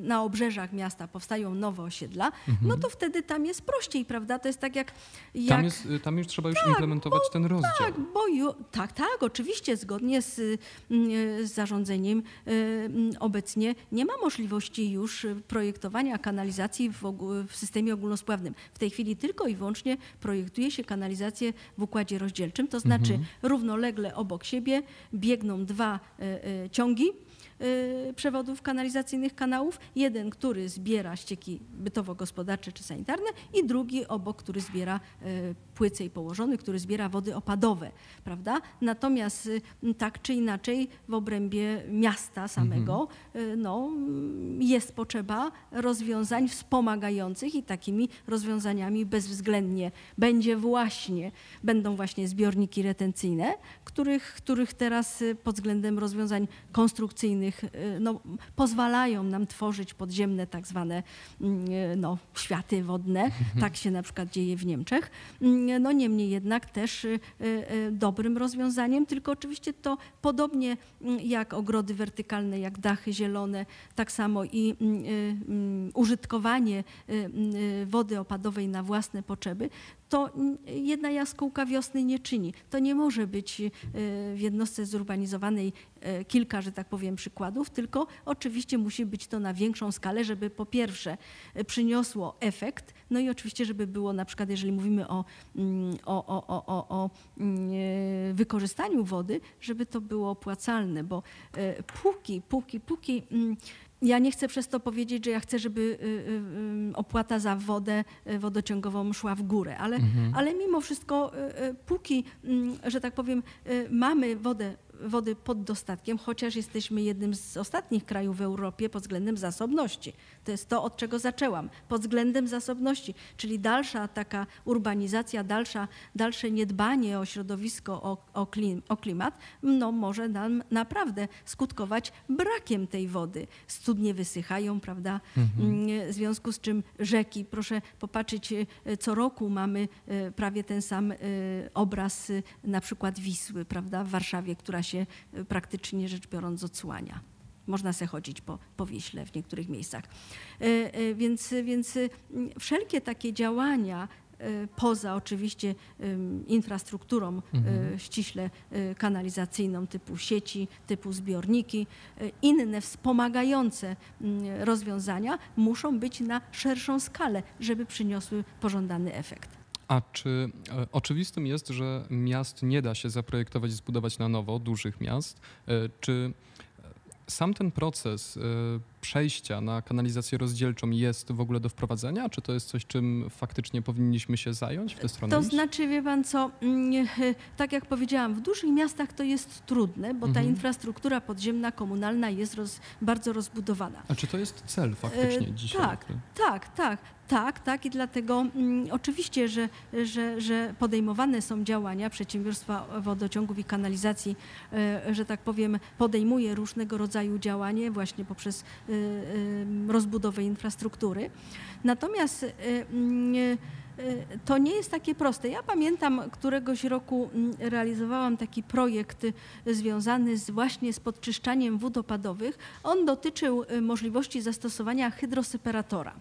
na obrzeżach miasta, powstają nowe osiedla, mhm. no to wtedy tam jest prościej, prawda? To jest tak jak... jak... Tam, jest, tam już trzeba już tak, implementować bo, ten rozdział. Tak, bo ju, tak, tak, oczywiście, zgodnie z, mm, z zarządzeniem mm, obecnie nie ma możliwości już projektowania kanalizacji w, w systemie ogólnospławnym. W tej chwili tylko i wyłącznie projektuje się kanalizację w układzie rozdzielczym, to znaczy mhm. równolegle obok siebie biegną dwa ciągi, Y, przewodów kanalizacyjnych kanałów. Jeden, który zbiera ścieki bytowo-gospodarcze czy sanitarne i drugi obok, który zbiera y, płycej położony, który zbiera wody opadowe, prawda? Natomiast y, tak czy inaczej w obrębie miasta samego mhm. no, jest potrzeba rozwiązań wspomagających i takimi rozwiązaniami bezwzględnie będzie właśnie, będą właśnie zbiorniki retencyjne, których, których teraz pod względem rozwiązań konstrukcyjnych Y, no, pozwalają nam tworzyć podziemne tak zwane mm, y, no, światy wodne. Tak się na przykład dzieje w Niemczech. Mm, no niemniej jednak też y, dobrym rozwiązaniem, tylko oczywiście to podobnie mm, jak ogrody wertykalne, jak dachy zielone, tak samo i użytkowanie wody opadowej na własne potrzeby, to jedna jaskółka wiosny nie czyni. To nie może być w jednostce zurbanizowanej kilka, że tak powiem, przykładów tylko oczywiście musi być to na większą skalę, żeby po pierwsze e, przyniosło efekt, no i oczywiście, żeby było na przykład, jeżeli mówimy o, mm, o, o, o, o mm, e, wykorzystaniu wody, żeby to było opłacalne, bo póki, póki, póki mm, ja nie chcę przez to powiedzieć, że ja chcę, żeby opłata za wodę wodociągową szła w górę, ale, mhm. ale mimo wszystko, póki, że tak powiem, mamy wodę wody pod dostatkiem, chociaż jesteśmy jednym z ostatnich krajów w Europie pod względem zasobności. To jest to, od czego zaczęłam. Pod względem zasobności, czyli dalsza taka urbanizacja, dalsza, dalsze niedbanie o środowisko, o, o, klim, o klimat, no może nam naprawdę skutkować brakiem tej wody. Studnie wysychają, prawda? Mhm. Mm, w związku z czym rzeki, proszę popatrzeć, e, co roku mamy e, prawie ten sam e, obraz na przykład Wisły, prawda? W Warszawie, która się praktycznie rzecz biorąc odsłania. Można se chodzić po, po Wiśle w niektórych miejscach. E, e, więc, więc wszelkie takie działania e, poza oczywiście infrastrukturą mhm. ściśle kanalizacyjną typu sieci, typu zbiorniki, inne wspomagające rozwiązania muszą być na szerszą skalę, żeby przyniosły pożądany efekt. A czy e, oczywistym jest, że miast nie da się zaprojektować i zbudować na nowo, dużych miast? E, czy sam ten proces e, przejścia na kanalizację rozdzielczą jest w ogóle do wprowadzenia? Czy to jest coś, czym faktycznie powinniśmy się zająć w tę stronę? To znaczy, wie pan co, mm, tak jak powiedziałam, w dużych miastach to jest trudne, bo ta mhm. infrastruktura podziemna, komunalna jest roz, bardzo rozbudowana. A czy to jest cel faktycznie e, dzisiaj? Tak, tak, tak. Tak, tak i dlatego mm, oczywiście, że, że, że podejmowane są działania przedsiębiorstwa wodociągów i kanalizacji, e, że tak powiem, podejmuje różnego rodzaju działanie właśnie poprzez e, e, rozbudowę infrastruktury. Natomiast e, mm, to nie jest takie proste. Ja pamiętam, któregoś roku mm, realizowałam taki projekt związany z właśnie z podczyszczaniem wód opadowych. On dotyczył możliwości zastosowania hydroseparatora.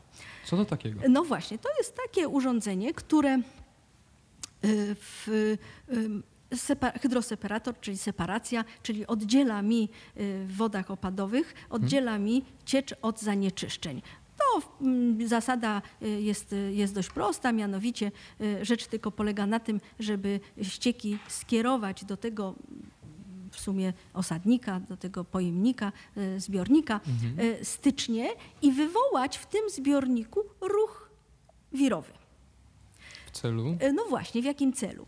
Co to takiego? No właśnie, to jest takie urządzenie, które y, w, y, hydroseparator, czyli separacja, czyli oddziela mi y, w wodach opadowych, oddziela hmm. mi ciecz od zanieczyszczeń. No, mm, zasada jest, jest dość prosta, mianowicie rzecz tylko polega na tym, żeby ścieki skierować do tego w sumie osadnika, do tego pojemnika, zbiornika mhm. Stycznie i wywołać w tym zbiorniku ruch wirowy. W celu? No właśnie, w jakim celu?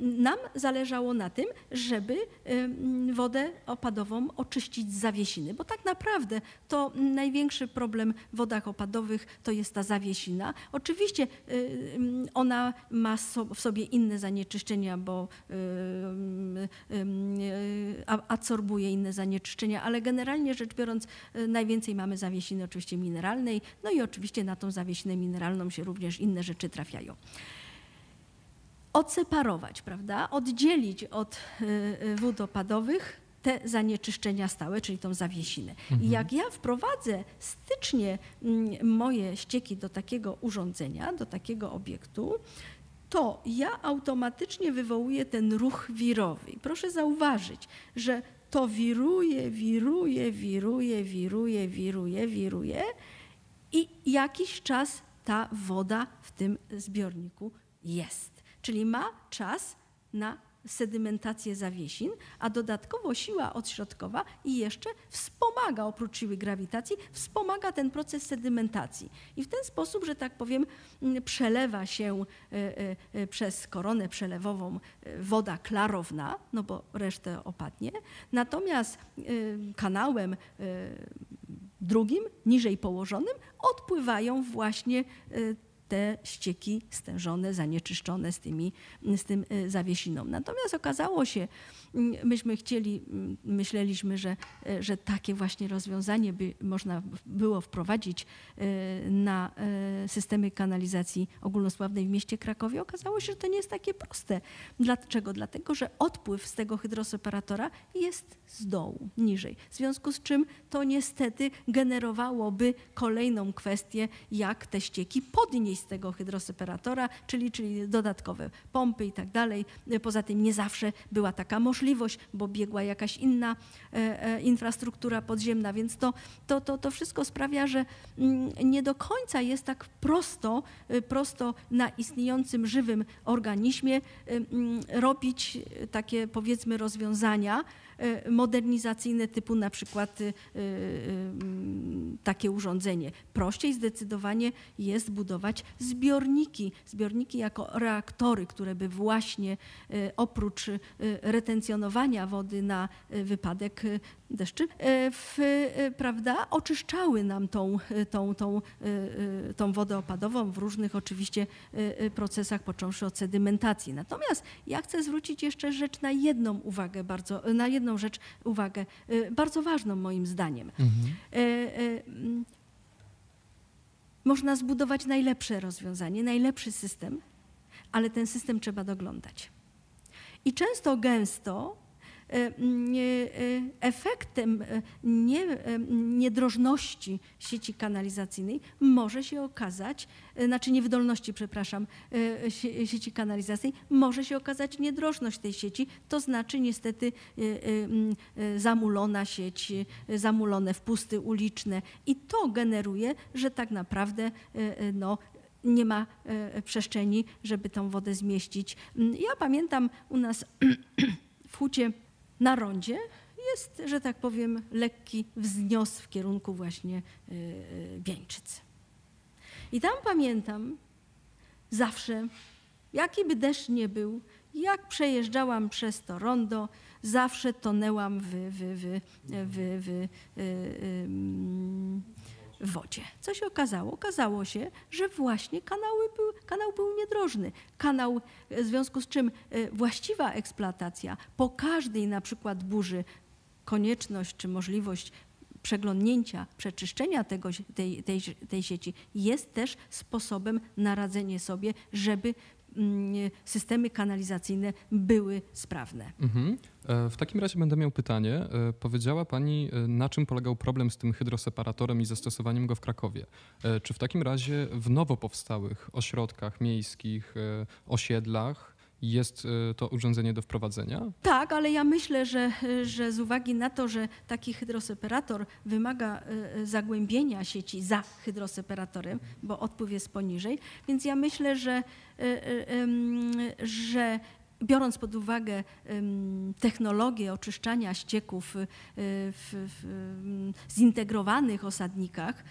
Nam zależało na tym, żeby wodę opadową oczyścić z zawiesiny, bo tak naprawdę to największy problem w wodach opadowych to jest ta zawiesina. Oczywiście ona ma w sobie inne zanieczyszczenia, bo absorbuje inne zanieczyszczenia, ale generalnie rzecz biorąc najwięcej mamy zawiesiny oczywiście mineralnej, no i oczywiście na tą zawiesinę mineralną się również inne rzeczy trafiają odseparować, prawda? oddzielić od y, y, wód opadowych te zanieczyszczenia stałe, czyli tą zawiesinę. Mhm. I jak ja wprowadzę stycznie mm, moje ścieki do takiego urządzenia, do takiego obiektu, to ja automatycznie wywołuję ten ruch wirowy. I proszę zauważyć, że to wiruje, wiruje, wiruje, wiruje, wiruje, wiruje i jakiś czas ta woda w tym zbiorniku jest. Czyli ma czas na sedymentację zawiesin, a dodatkowo siła odśrodkowa i jeszcze wspomaga, oprócz siły grawitacji, wspomaga ten proces sedymentacji. I w ten sposób, że tak powiem, przelewa się e, e, e, przez koronę przelewową woda klarowna, no bo resztę opadnie, natomiast kanałem drugim, niżej położonym, odpływają właśnie te ścieki stężone, zanieczyszczone z, tymi, z tym y, zawiesiną. Natomiast okazało się, myśmy chcieli, mm, myśleliśmy, że, y, że takie właśnie rozwiązanie by można było wprowadzić y, na systemy kanalizacji ogólnospławnej w mieście Krakowie. Okazało się, że to nie jest takie proste. Dlaczego? Dlatego, że odpływ z tego hydroseparatora jest z dołu, niżej. W związku z czym to niestety generowałoby kolejną kwestię, jak te ścieki podnieść z tego hydroseparatora, czyli, czyli dodatkowe pompy i tak dalej. Poza tym nie zawsze była taka możliwość, bo biegła jakaś inna e, e, infrastruktura podziemna, więc to, to, to, to wszystko sprawia, że mm, nie do końca jest tak prosto, e, prosto na istniejącym żywym organizmie mm, robić takie powiedzmy rozwiązania, modernizacyjne typu na przykład e, e, takie urządzenie. Prościej zdecydowanie jest budować zbiorniki, zbiorniki jako reaktory, które by właśnie oprócz retencjonowania wody na wypadek deszczy, w, prawda, oczyszczały nam tą, tą, tą, tą wodę opadową w różnych oczywiście procesach, począwszy od sedymentacji. Natomiast ja chcę zwrócić jeszcze rzecz na jedną uwagę bardzo, na jedną jedną rzecz uwagę, y, bardzo ważną moim zdaniem. Mhm. Y, y, mm, można zbudować najlepsze rozwiązanie, najlepszy system, ale ten system trzeba doglądać. I często, gęsto efektem e, niedrożności sieci kanalizacyjnej może się okazać, znaczy niewydolności, przepraszam, sieci kanalizacyjnej, może się okazać niedrożność tej sieci, to znaczy niestety zamulona sieć, zamulone wpusty uliczne i to generuje, że tak naprawdę no, nie ma przestrzeni, żeby tą wodę zmieścić. Ja pamiętam u nas w Hucie na rondzie jest, że tak powiem, lekki wznios w kierunku właśnie Wieńczyc. Y, y, I tam pamiętam zawsze, jaki by deszcz nie był, jak przejeżdżałam przez to rondo, zawsze tonęłam w, w, w, w, w, w w wodzie. Co się okazało? Okazało się, że właśnie kanały był, kanał był niedrożny. Kanał, w związku z czym e, właściwa eksploatacja po każdej na przykład burzy, konieczność czy możliwość przeglądnięcia, przeczyszczenia tego, tej, tej, tej sieci jest też sposobem na radzenie sobie, żeby systemy kanalizacyjne były sprawne. Mhm. E, w takim razie będę miał pytanie. E, powiedziała Pani, e, na czym polegał problem z tym hydroseparatorem i zastosowaniem go w Krakowie. Czy w takim razie w nowo powstałych ośrodkach miejskich, osiedlach, jest e, to urządzenie do wprowadzenia? Tak, ale ja myślę, że, że z uwagi na to, że taki hydroseparator wymaga e, zagłębienia sieci za hydroseparatorem, bo odpływ jest poniżej, więc ja myślę, że, że biorąc pod uwagę technologię oczyszczania ścieków y, w, zintegrowanych osadnikach,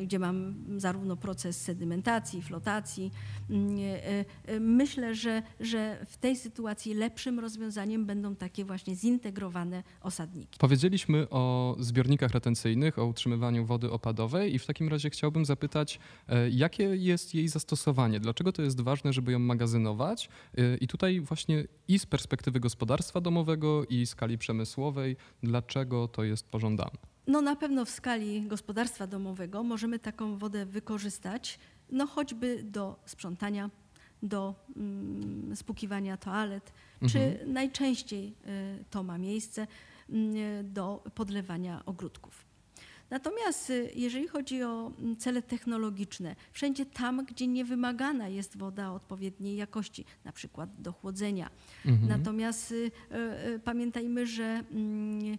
y, gdzie mam zarówno proces sedymentacji, flotacji, y, myślę, że, że w tej sytuacji lepszym rozwiązaniem będą takie właśnie zintegrowane osadniki. Powiedzieliśmy o zbiornikach retencyjnych, o utrzymywaniu wody opadowej i w takim razie chciałbym zapytać, e, jakie jest jej zastosowanie? Dlaczego to jest ważne, żeby ją magazynować? I tutaj właśnie i z perspektywy gospodarstwa domowego, i skali przemysłowej, dlaczego to jest pożądane? No na pewno w skali gospodarstwa domowego możemy taką wodę wykorzystać, no choćby do sprzątania, do mm, spłukiwania toalet, mhm. czy najczęściej y, to ma miejsce y, do podlewania ogródków. Natomiast y, jeżeli chodzi o mm, cele technologiczne, wszędzie tam, gdzie nie wymagana jest woda odpowiedniej jakości, na przykład do chłodzenia. Mhm. Natomiast y, y, pamiętajmy, że mm,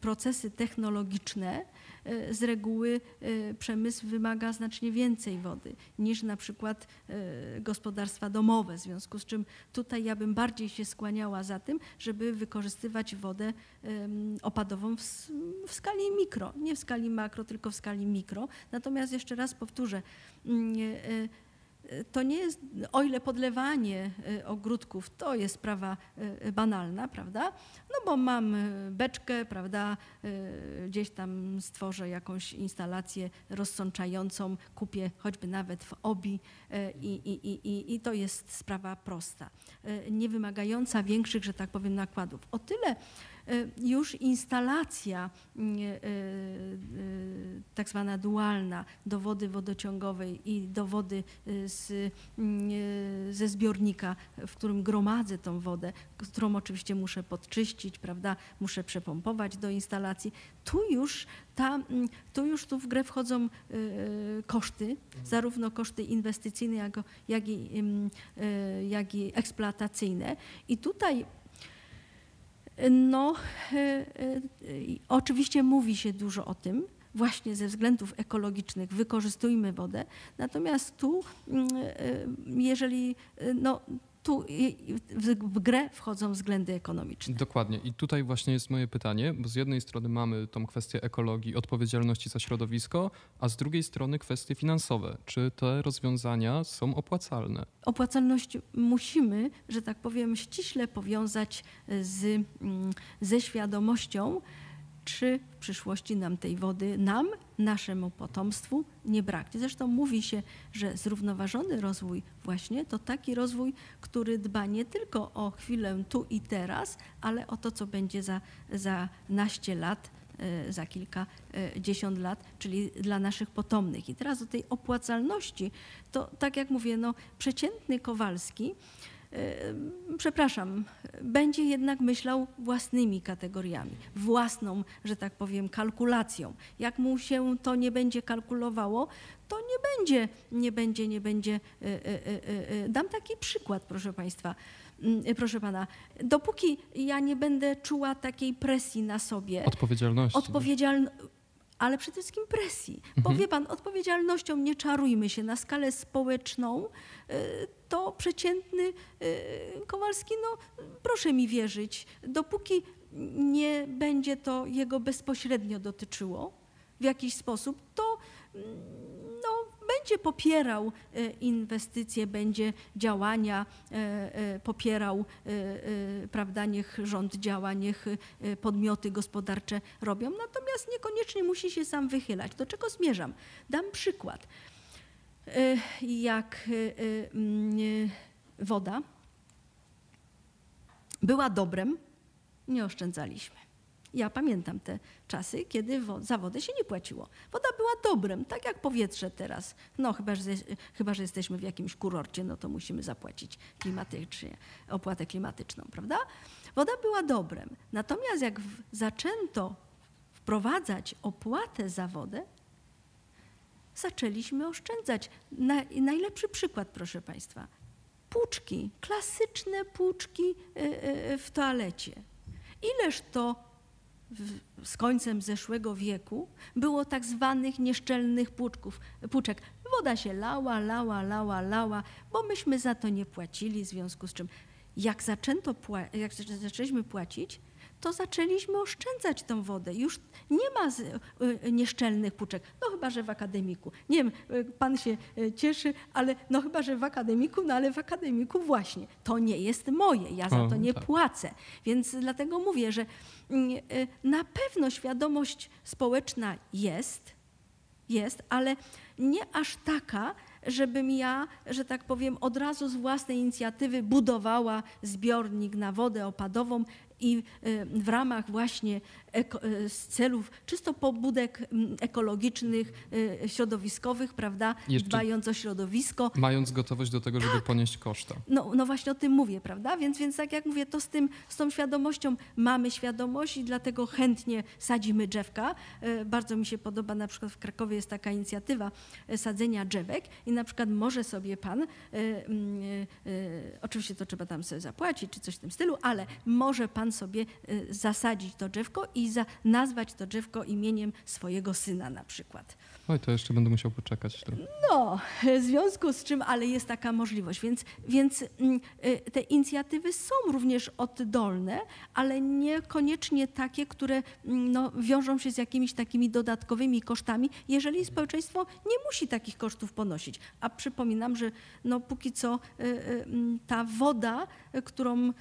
procesy technologiczne z reguły e, przemysł wymaga znacznie więcej wody niż na przykład e, gospodarstwa domowe. W związku z czym tutaj ja bym bardziej się skłaniała za tym, żeby wykorzystywać wodę opadową w, w skali mikro, nie w skali makro, tylko w skali mikro. Natomiast jeszcze raz powtórzę, mm, to nie jest, o ile podlewanie y, ogródków to jest sprawa y, banalna, prawda? No bo mam y, beczkę, prawda, gdzieś tam stworzę jakąś instalację rozsączającą, kupię choćby nawet w OBI i, i, i, i to jest sprawa prosta, nie wymagająca większych, że tak powiem, nakładów. O tyle już instalacja y, y, tak zwana dualna do wody wodociągowej i do wody z, ze zbiornika, w którym gromadzę tą wodę, którą oczywiście muszę podczyścić, prawda, muszę przepompować do instalacji. Tu już, ta, tu już tu w grę wchodzą koszty, zarówno koszty inwestycyjne, jak, jak, i, jak i eksploatacyjne. I tutaj no, e, e, oczywiście mówi się dużo o tym, właśnie ze względów ekologicznych wykorzystujmy wodę. Natomiast tu, mm, e, jeżeli no, tu w grę wchodzą względy ekonomiczne. Dokładnie. I tutaj właśnie jest moje pytanie, bo z jednej strony mamy tą kwestię ekologii, odpowiedzialności za środowisko, a z drugiej strony kwestie finansowe. Czy te rozwiązania są opłacalne? Opłacalność musimy, że tak powiem, ściśle powiązać z, mm, ze świadomością, czy w przyszłości nam tej wody, nam, naszemu potomstwu nie braknie. Zresztą mówi się, że zrównoważony rozwój właśnie to taki rozwój, który dba nie tylko o chwilę tu i teraz, ale o to, co będzie za, za naście lat, e, za kilka e, lat, czyli dla naszych potomnych. I teraz do tej opłacalności, to tak jak mówię, no, przeciętny Kowalski przepraszam, będzie jednak myślał własnymi kategoriami, własną, że tak powiem, kalkulacją. Jak mu się to nie będzie kalkulowało, to nie będzie, nie będzie, nie będzie. E, e, e, dam taki przykład, proszę Państwa. Mm, proszę pana, dopóki ja nie będę czuła takiej presji na sobie. Odpowiedzialności. Odpowiedzialności ale przede wszystkim presji. Mhm. Bo wie pan, odpowiedzialnością nie czarujmy się na skalę społeczną, y, to przeciętny y, Kowalski, no proszę mi wierzyć, dopóki nie będzie to jego bezpośrednio dotyczyło w jakiś sposób, to mm, będzie popierał e, inwestycje, będzie działania e, e, popierał, prawda, niech rząd działa, niech podmioty gospodarcze robią, natomiast niekoniecznie musi się sam wychylać. Do czego zmierzam? Dam przykład. Jak mm, woda była dobrem, nie oszczędzaliśmy. Ja pamiętam te czasy, kiedy za wodę się nie płaciło. Woda była dobrem, tak jak powietrze teraz. No chyba, że, chyba, że jesteśmy w jakimś kurorcie, no to musimy zapłacić klimatycznie, opłatę klimatyczną, prawda? Woda była dobrem. Natomiast jak w, zaczęto wprowadzać opłatę za wodę, zaczęliśmy oszczędzać. Na, najlepszy przykład, proszę Państwa. Płuczki, klasyczne płuczki y, y, w toalecie. Ileż to z końcem zeszłego wieku było tak zwanych nieszczelnych płuczków. Woda się lała, lała, lała, lała, bo myśmy za to nie płacili, w związku z czym jak, zaczęto jak zaczę- zaczęliśmy płacić, to zaczęliśmy oszczędzać tą wodę. Już nie ma y, nieszczelnych puczek. No chyba, że w akademiku. Nie wiem, y, pan się y, cieszy, ale no chyba, że w akademiku, no ale w akademiku właśnie. To nie jest moje, ja za O, to nie tak. płacę. Więc dlatego mówię, że mm, na pewno świadomość społeczna jest, jest, ale nie aż taka, żebym ja, że tak powiem, od razu z własnej inicjatywy budowała zbiornik na wodę opadową i y, w ramach właśnie y, z celów czysto pobudek ekologicznych, y, środowiskowych, prawda, Jeszcze- dbając o środowisko, Mając gotowość do tego, żeby ponieść koszta. no, no właśnie o tym mówię, prawda? Więc, więc tak jak mówię, to z, tym, z tą świadomością mamy świadomość i dlatego chętnie sadzimy drzewka. Bardzo mi się podoba, na przykład w Krakowie jest taka inicjatywa sadzenia drzewek i na przykład może sobie pan, mm, oczywiście to trzeba tam sobie zapłacić czy coś w tym stylu, ale może pan sobie e, zasadzić to drzewko i nazwać to drzewko imieniem swojego syna na przykład. Oj, to jeszcze będę musiał poczekać trochę. No, w związku z czym, ale jest taka możliwość, więc, więc mm, y, te inicjatywy są również oddolne, ale niekoniecznie takie, które mm, no, wiążą się z jakimiś takimi dodatkowymi kosztami, jeżeli społeczeństwo nie musi takich kosztów ponosić. A przypominam, że no, póki co y, y, mm, ta woda, którą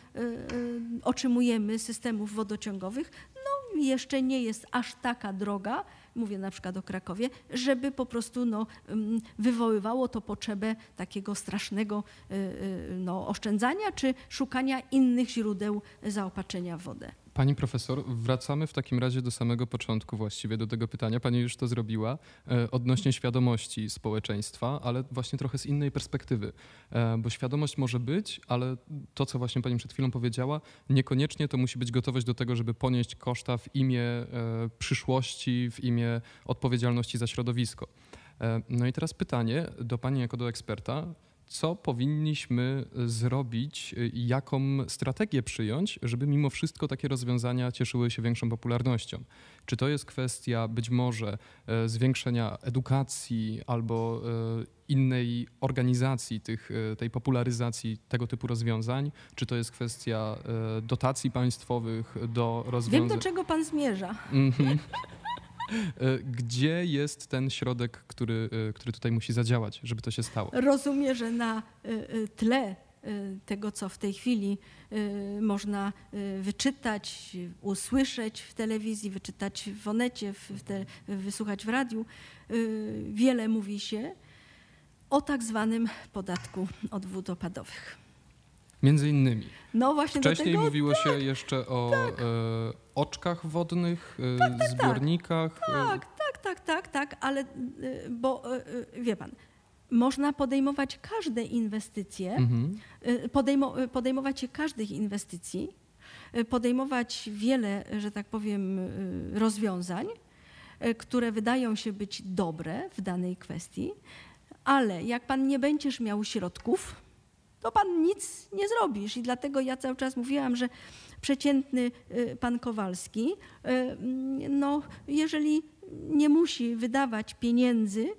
otrzymujemy z systemów wodociągowych, no, jeszcze nie jest aż taka droga, mówię na przykład o Krakowie, żeby po prostu no, ym, wywoływało to potrzebę takiego strasznego y, y, no, oszczędzania czy szukania innych źródeł zaopatrzenia w wodę. Pani profesor, wracamy w takim razie do samego początku właściwie, do tego pytania. Pani już to zrobiła e, odnośnie świadomości społeczeństwa, ale właśnie trochę z innej perspektywy. E, bo świadomość może być, ale to, co właśnie pani przed chwilą powiedziała, niekoniecznie to musi być gotowość do tego, żeby ponieść koszta w imię e, przyszłości, w imię odpowiedzialności za środowisko. No i teraz pytanie do pani jako do eksperta. Co powinniśmy zrobić, y, jaką strategię przyjąć, żeby mimo wszystko takie rozwiązania cieszyły się większą popularnością? Czy to jest kwestia być może e, zwiększenia edukacji albo e, innej organizacji tych, e, tej popularyzacji tego typu rozwiązań? Czy to jest kwestia dotacji państwowych do Wiem, rozwiązań? do czego pan zmierza. Mhm. E, Gdzie jest ten środek, który, e, który tutaj musi zadziałać, żeby to się stało? Rozumiem, że na y, tle tego, co w tej chwili można wyczytać, usłyszeć w telewizji, wyczytać w onecie, w, te, wysłuchać w radiu, wiele mówi się o tak zwanym podatku od wód opadowych. Między innymi. No właśnie Wcześniej tego mówiło się jeszcze o e, oczkach wodnych, e, zbiornikach. e, Tak, tak, tak, tak, tak, ale y, bo y, y, wie pan, można podejmować każde inwestycje, Mhm. y, podejmo, y, podejmować się każdych inwestycji, y, podejmować wiele, że tak powiem, y, rozwiązań, y, które wydają się być dobre w danej kwestii, ale jak pan nie będziesz miał środków, to pan nic nie zrobisz. I dlatego ja cały czas mówiłam, że przeciętny y, pan Kowalski, y, mm, no, jeżeli nie musi wydawać pieniędzy,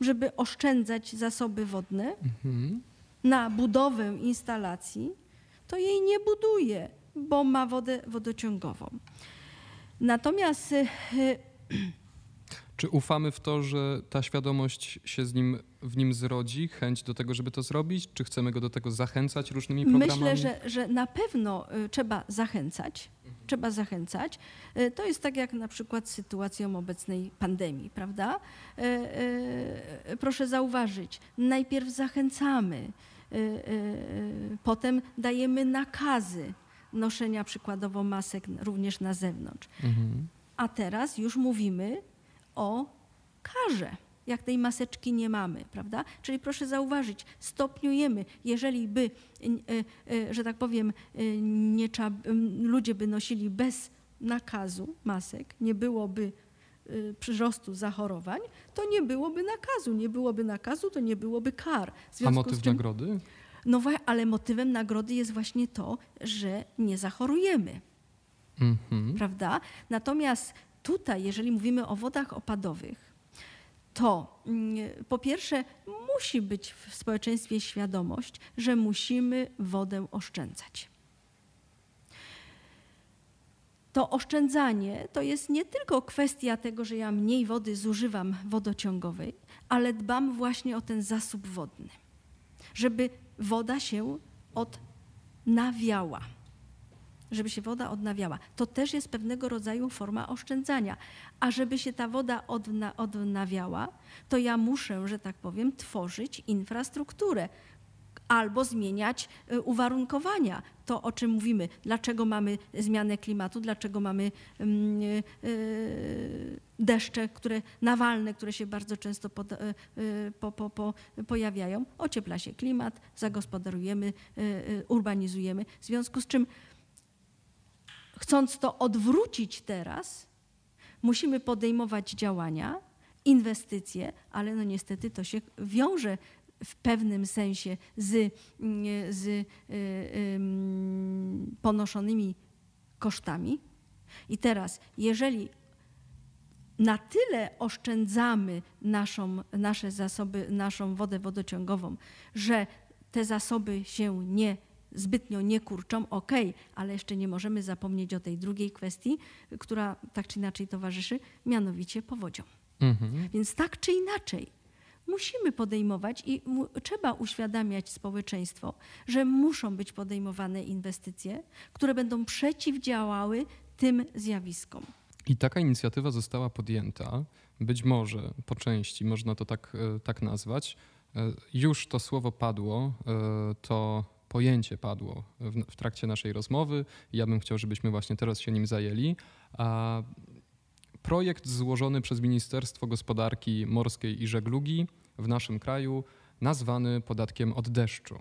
żeby oszczędzać zasoby wodne Mhm. na budowę instalacji, to jej nie buduje, bo ma wodę wodociągową. Natomiast y, Czy ufamy w to, że ta świadomość się z nim, w nim zrodzi, chęć do tego, żeby to zrobić? Czy chcemy go do tego zachęcać różnymi programami? Myślę, że, że na pewno y, trzeba zachęcać. Trzeba zachęcać. Y, To jest tak jak na przykład z sytuacją obecnej pandemii, prawda? Y, Proszę zauważyć, najpierw zachęcamy, potem dajemy nakazy noszenia przykładowo masek również na zewnątrz. Mhm. A teraz już mówimy o karze, jak tej maseczki nie mamy, prawda? Czyli proszę zauważyć, stopniujemy, jeżeli by, y, y, y, że tak powiem, nie trzeba, ludzie by nosili bez nakazu masek, nie byłoby przyrostu zachorowań, to nie byłoby nakazu. Nie byłoby nakazu, to nie byłoby kar. A motyw czym, nagrody? No ale motywem nagrody jest właśnie to, że nie zachorujemy Mhm. prawda? Natomiast tutaj, jeżeli mówimy o wodach opadowych, to mm, po pierwsze musi być w społeczeństwie świadomość, że musimy wodę oszczędzać. To oszczędzanie to jest nie tylko kwestia tego, że ja mniej wody zużywam wodociągowej, ale dbam właśnie o ten zasób wodny, żeby woda się odnawiała żeby się woda odnawiała. To też jest pewnego rodzaju forma oszczędzania. A żeby się ta woda odna odnawiała, to ja muszę, że tak powiem, tworzyć infrastrukturę albo zmieniać y, uwarunkowania. To, o czym mówimy, dlaczego mamy zmianę klimatu, dlaczego mamy mm, y, y, deszcze, które nawalne, które się bardzo często pod, po, po, po, pojawiają. Ociepla się klimat, zagospodarujemy, urbanizujemy. W związku z czym chcąc to odwrócić teraz, musimy podejmować działania, inwestycje, ale no niestety to się wiąże w pewnym sensie z, mm, z y, ponoszonymi kosztami. I teraz, jeżeli na tyle oszczędzamy naszą, nasze zasoby, naszą wodę wodociągową, że te zasoby się nie zbytnio nie kurczą, ok, ale jeszcze nie możemy zapomnieć o tej drugiej kwestii, która tak czy inaczej towarzyszy, mianowicie powodzią. Mhm. Więc tak czy inaczej musimy podejmować i trzeba uświadamiać społeczeństwo, że muszą być podejmowane inwestycje, które będą przeciwdziałały tym zjawiskom. I taka inicjatywa została podjęta, być może po części, można to tak, e, tak nazwać. E, już to słowo padło, e, to pojęcie padło w, w trakcie naszej rozmowy. Ja bym chciał, żebyśmy właśnie teraz się nim zajęli. A projekt złożony przez Ministerstwo Gospodarki Morskiej i Żeglugi w naszym kraju, nazwany podatkiem od deszczu.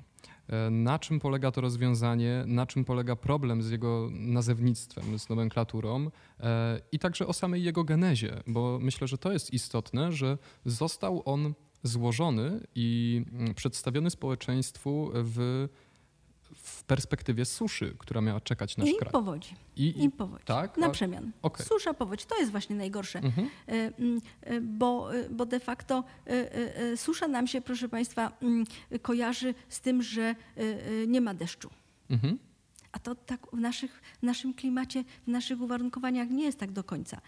E, na czym polega to rozwiązanie, na czym polega problem z jego nazewnictwem, z nomenklaturą e, i także o samej jego genezie, bo myślę, że to jest istotne, że został on złożony i przedstawiony społeczeństwu w w perspektywie suszy, która miała czekać nasz I kraj. Powodzi. I, I powodzi. Tak? Na przemian. Okay. Susza, powodź. To jest właśnie najgorsze. Mhm. E, e, bo, e, bo de facto susza nam się, proszę Państwa, mm, kojarzy z tym, że nie ma deszczu. Mhm. A to tak w, naszych, w naszym klimacie, w naszych uwarunkowaniach nie jest tak do końca.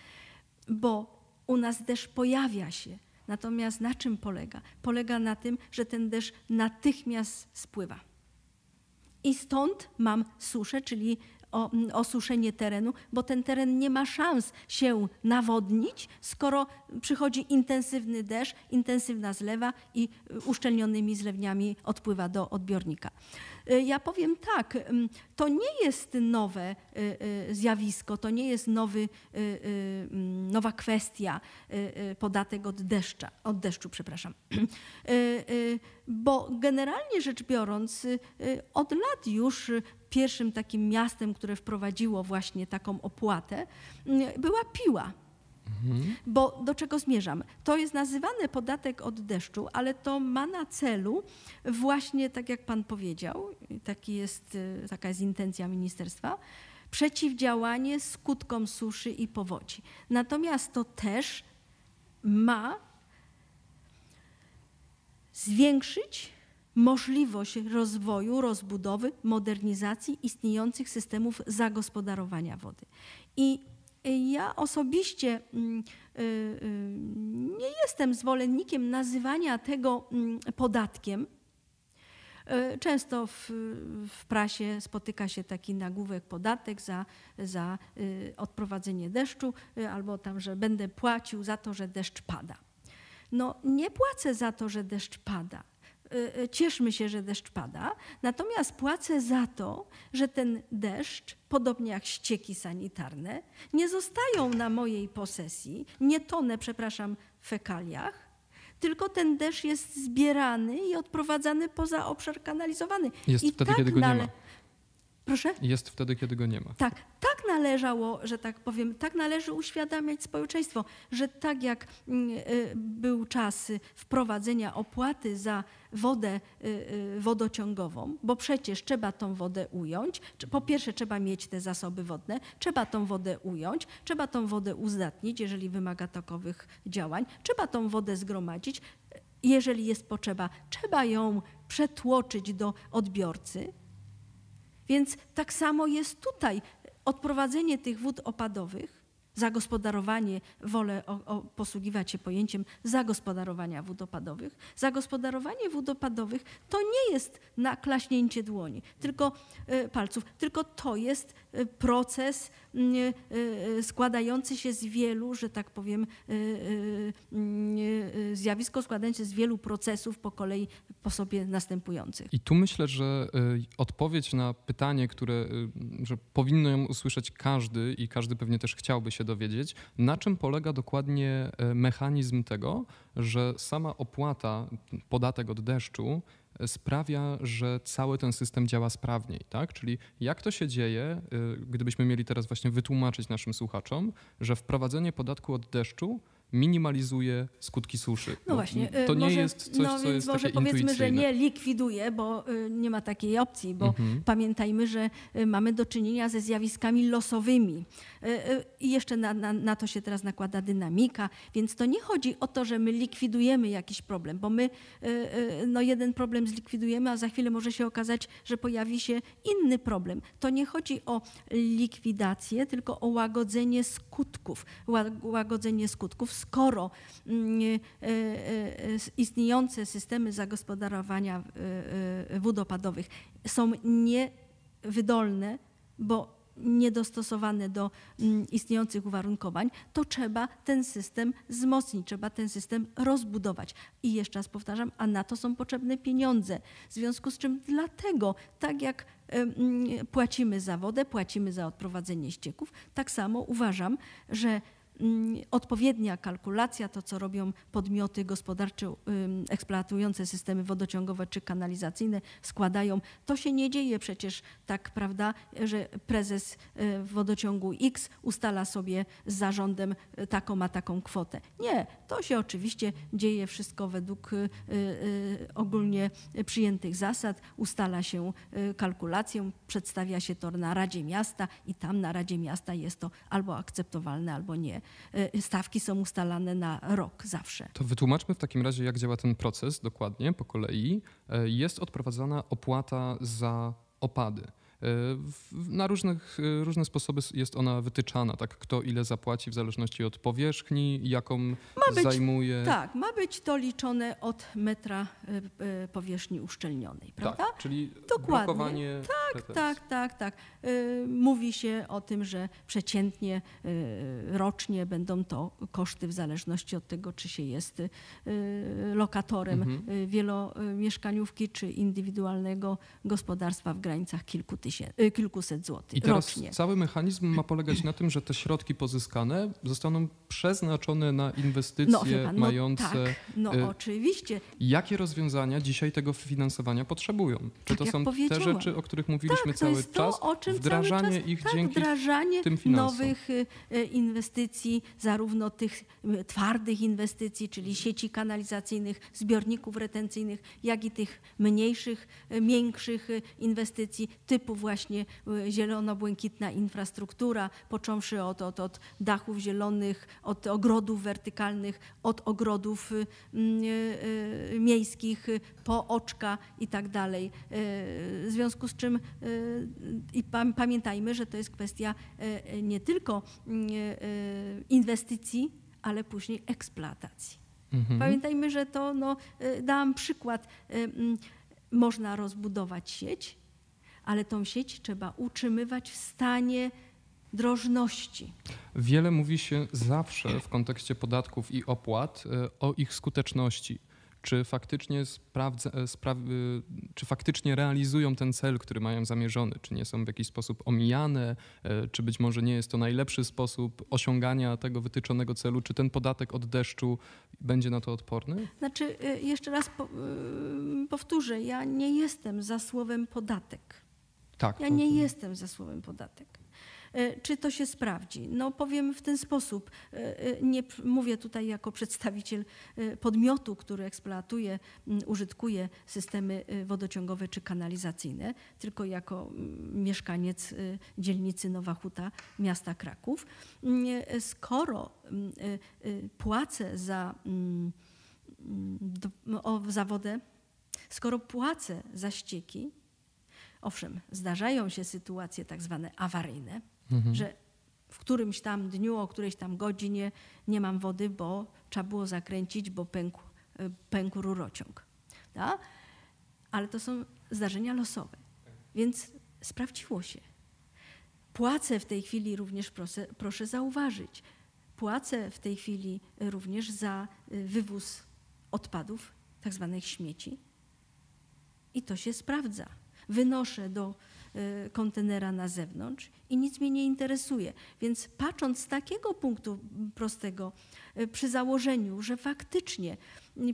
Bo u nas deszcz pojawia się. Natomiast na czym polega? Polega na tym, że ten deszcz natychmiast spływa. I stąd mam suszę, czyli osuszenie terenu, bo ten teren nie ma szans się nawodnić, skoro przychodzi intensywny deszcz, intensywna zlewa i uszczelnionymi zlewniami odpływa do odbiornika. Y, ja powiem tak, to nie jest nowe y, y, zjawisko, to nie jest nowy, nowa kwestia podatek od, deszcza, od deszczu, przepraszam. Bo generalnie rzecz biorąc, od lat już pierwszym takim miastem, które wprowadziło właśnie taką opłatę, była Piła. Bo do czego zmierzam? To jest nazywany podatek od deszczu, ale to ma na celu właśnie, tak jak pan powiedział, taki jest, y, taka jest intencja ministerstwa, przeciwdziałanie skutkom suszy i powodzi. Natomiast to też ma zwiększyć możliwość rozwoju, rozbudowy, modernizacji istniejących systemów zagospodarowania wody. I ja osobiście mm, y, y, nie jestem zwolennikiem nazywania tego mm, podatkiem. Y, często w, w, prasie spotyka się taki nagłówek podatek za, za odprowadzenie deszczu, albo tam, że będę płacił za to, że deszcz pada. No nie płacę za to, że deszcz pada. Y, y, cieszmy się, że deszcz pada, natomiast płacę za to, że ten deszcz, podobnie jak ścieki sanitarne, nie zostają na mojej posesji, nie tonę, przepraszam, w fekaliach, tylko ten deszcz jest zbierany i odprowadzany poza obszar kanalizowany. Jest I wtedy, tak kiedy go nie ma. Proszę? Jest wtedy, kiedy go nie ma. Tak, tak należało, że tak powiem, tak należy uświadamiać społeczeństwo, że tak jak mm, y, był czas wprowadzenia opłaty za wodę y, y, wodociągową, bo przecież trzeba tą wodę ująć. Po pierwsze trzeba mieć te zasoby wodne, trzeba tą wodę ująć, trzeba tą wodę uzdatnić, jeżeli wymaga takowych działań, trzeba tą wodę zgromadzić, jeżeli jest potrzeba, trzeba ją przetłoczyć do odbiorcy. Więc tak samo jest tutaj. Odprowadzenie tych wód opadowych zagospodarowanie, wolę o, o, posługiwać się pojęciem zagospodarowania wód opadowych. Zagospodarowanie wód opadowych to nie jest naklaśnięcie dłoni, tylko y, palców, tylko to jest y, proces składający się z wielu, że tak powiem, zjawisko składające się z wielu procesów po kolei po sobie następujących. I tu myślę, że odpowiedź na pytanie, które że powinno ją usłyszeć każdy i każdy pewnie też chciałby się dowiedzieć, na czym polega dokładnie mechanizm tego, że sama opłata, podatek od deszczu sprawia, że cały ten system działa sprawniej, tak? Czyli jak to się dzieje, e, gdybyśmy mieli teraz właśnie wytłumaczyć naszym słuchaczom, że wprowadzenie podatku od deszczu minimalizuje skutki suszy. No właśnie. To nie może, jest coś, no co jest może takie powiedzmy, że nie likwiduje, bo y, nie ma takiej opcji, bo mhm. pamiętajmy, że y, mamy do czynienia ze zjawiskami losowymi. Y, I jeszcze na, na, na, to się teraz nakłada dynamika, więc to nie chodzi o to, że my likwidujemy jakiś problem, bo my no, jeden problem zlikwidujemy, a za chwilę może się okazać, że pojawi się inny problem. To nie chodzi o likwidację, tylko o łagodzenie skutków. Łagodzenie skutków skoro mm, e, e, istniejące systemy zagospodarowania e, wód opadowych są niewydolne, bo niedostosowane do mm, istniejących uwarunkowań, to trzeba ten system wzmocnić, trzeba ten system rozbudować. I jeszcze raz powtarzam, a na to są potrzebne pieniądze. W związku z czym dlatego, tak jak płacimy za wodę, płacimy za odprowadzenie ścieków, tak samo uważam, że odpowiednia kalkulacja, to co robią podmioty gospodarcze eksploatujące systemy wodociągowe czy kanalizacyjne, składają. To się nie dzieje przecież tak, prawda, że prezes y, wodociągu X ustala sobie z zarządem y, taką a taką kwotę. Nie, to się oczywiście dzieje wszystko według y, ogólnie przyjętych zasad. Ustala się kalkulację, przedstawia się to na Radzie Miasta i tam na Radzie Miasta jest to albo akceptowalne, albo nie. Y, stawki są ustalane na rok zawsze. To wytłumaczmy w takim razie, jak działa ten proces dokładnie, po kolei. E, jest odprowadzana opłata za opady. Na różnych, różne sposoby jest ona wytyczana, tak kto ile zapłaci w zależności od powierzchni, jaką być, zajmuje. Tak, ma być to liczone od metra y, y, powierzchni uszczelnionej, tak, prawda? Tak, czyli Dokładnie. blokowanie Tak, tak, tak, tak. Y, mówi się o tym, że przeciętnie rocznie będą to koszty w zależności od tego, czy się jest lokatorem mhm. wielomieszkaniówki, czy indywidualnego gospodarstwa w granicach kilku tysięcy tysięcy, kilkuset złotych I teraz rocznie. cały mechanizm ma polegać na tym, że te środki pozyskane zostaną przeznaczone na inwestycje no, no mające... Tak, no y oczywiście. Jakie rozwiązania dzisiaj tego finansowania potrzebują? Czy tak to są te rzeczy, o których mówiliśmy tak, cały czas? To, wdrażanie cały czas, ich tak, dzięki wdrażanie tym finansom. nowych y, y, inwestycji, zarówno tych y, twardych inwestycji, czyli sieci kanalizacyjnych, zbiorników retencyjnych, jak i tych mniejszych, większych inwestycji typu właśnie y, zielono-błękitna infrastruktura, począwszy od, od, od dachów zielonych, od ogrodów wertykalnych, od ogrodów y, y, miejskich, po oczka i tak dalej. W związku z czym i pamiętajmy, że to jest kwestia nie tylko inwestycji, ale później eksploatacji. Mhm. Pamiętajmy, że to, no, dałam przykład, można rozbudować sieć, ale tą sieć trzeba utrzymywać w stanie drożności. Wiele mówi się zawsze w kontekście podatków i opłat e, o ich skuteczności czy faktycznie, sprawdza, e, sprawy, czy faktycznie realizują ten cel, który mają zamierzony, czy nie są w jakiś sposób omijane, e, czy być może nie jest to najlepszy sposób osiągania tego wytyczonego celu, czy ten podatek od deszczu będzie na to odporny? Znaczy, jeszcze raz powtórzę, ja nie jestem za słowem podatek. Tak, ja nie jestem za słowem podatek. E, czy to się sprawdzi? No powiem w ten sposób. E, e, nie mówię tutaj jako przedstawiciel podmiotu, który eksploatuje, użytkuje systemy wodociągowe czy kanalizacyjne, tylko jako mieszkaniec dzielnicy Nowa Huta miasta Kraków. Skoro płacę za, za wodę, skoro płacę za ścieki, owszem, zdarzają się sytuacje tak zwane awaryjne, mhm. że w którymś tam dniu, o którejś tam godzinie nie mam wody, bo trzeba było zakręcić, bo pękł, y, pękł rurociąg. Da? Ale to są zdarzenia losowe, więc sprawdziło się. Płacę w tej chwili również, proszę, proszę zauważyć, płacę w tej chwili również za y, wywóz odpadów, tak zwanych śmieci. I to się sprawdza. Wynoszę do Y, kontenera na zewnątrz i nic mnie nie interesuje. Więc patrząc z takiego punktu prostego, y, przy założeniu, że faktycznie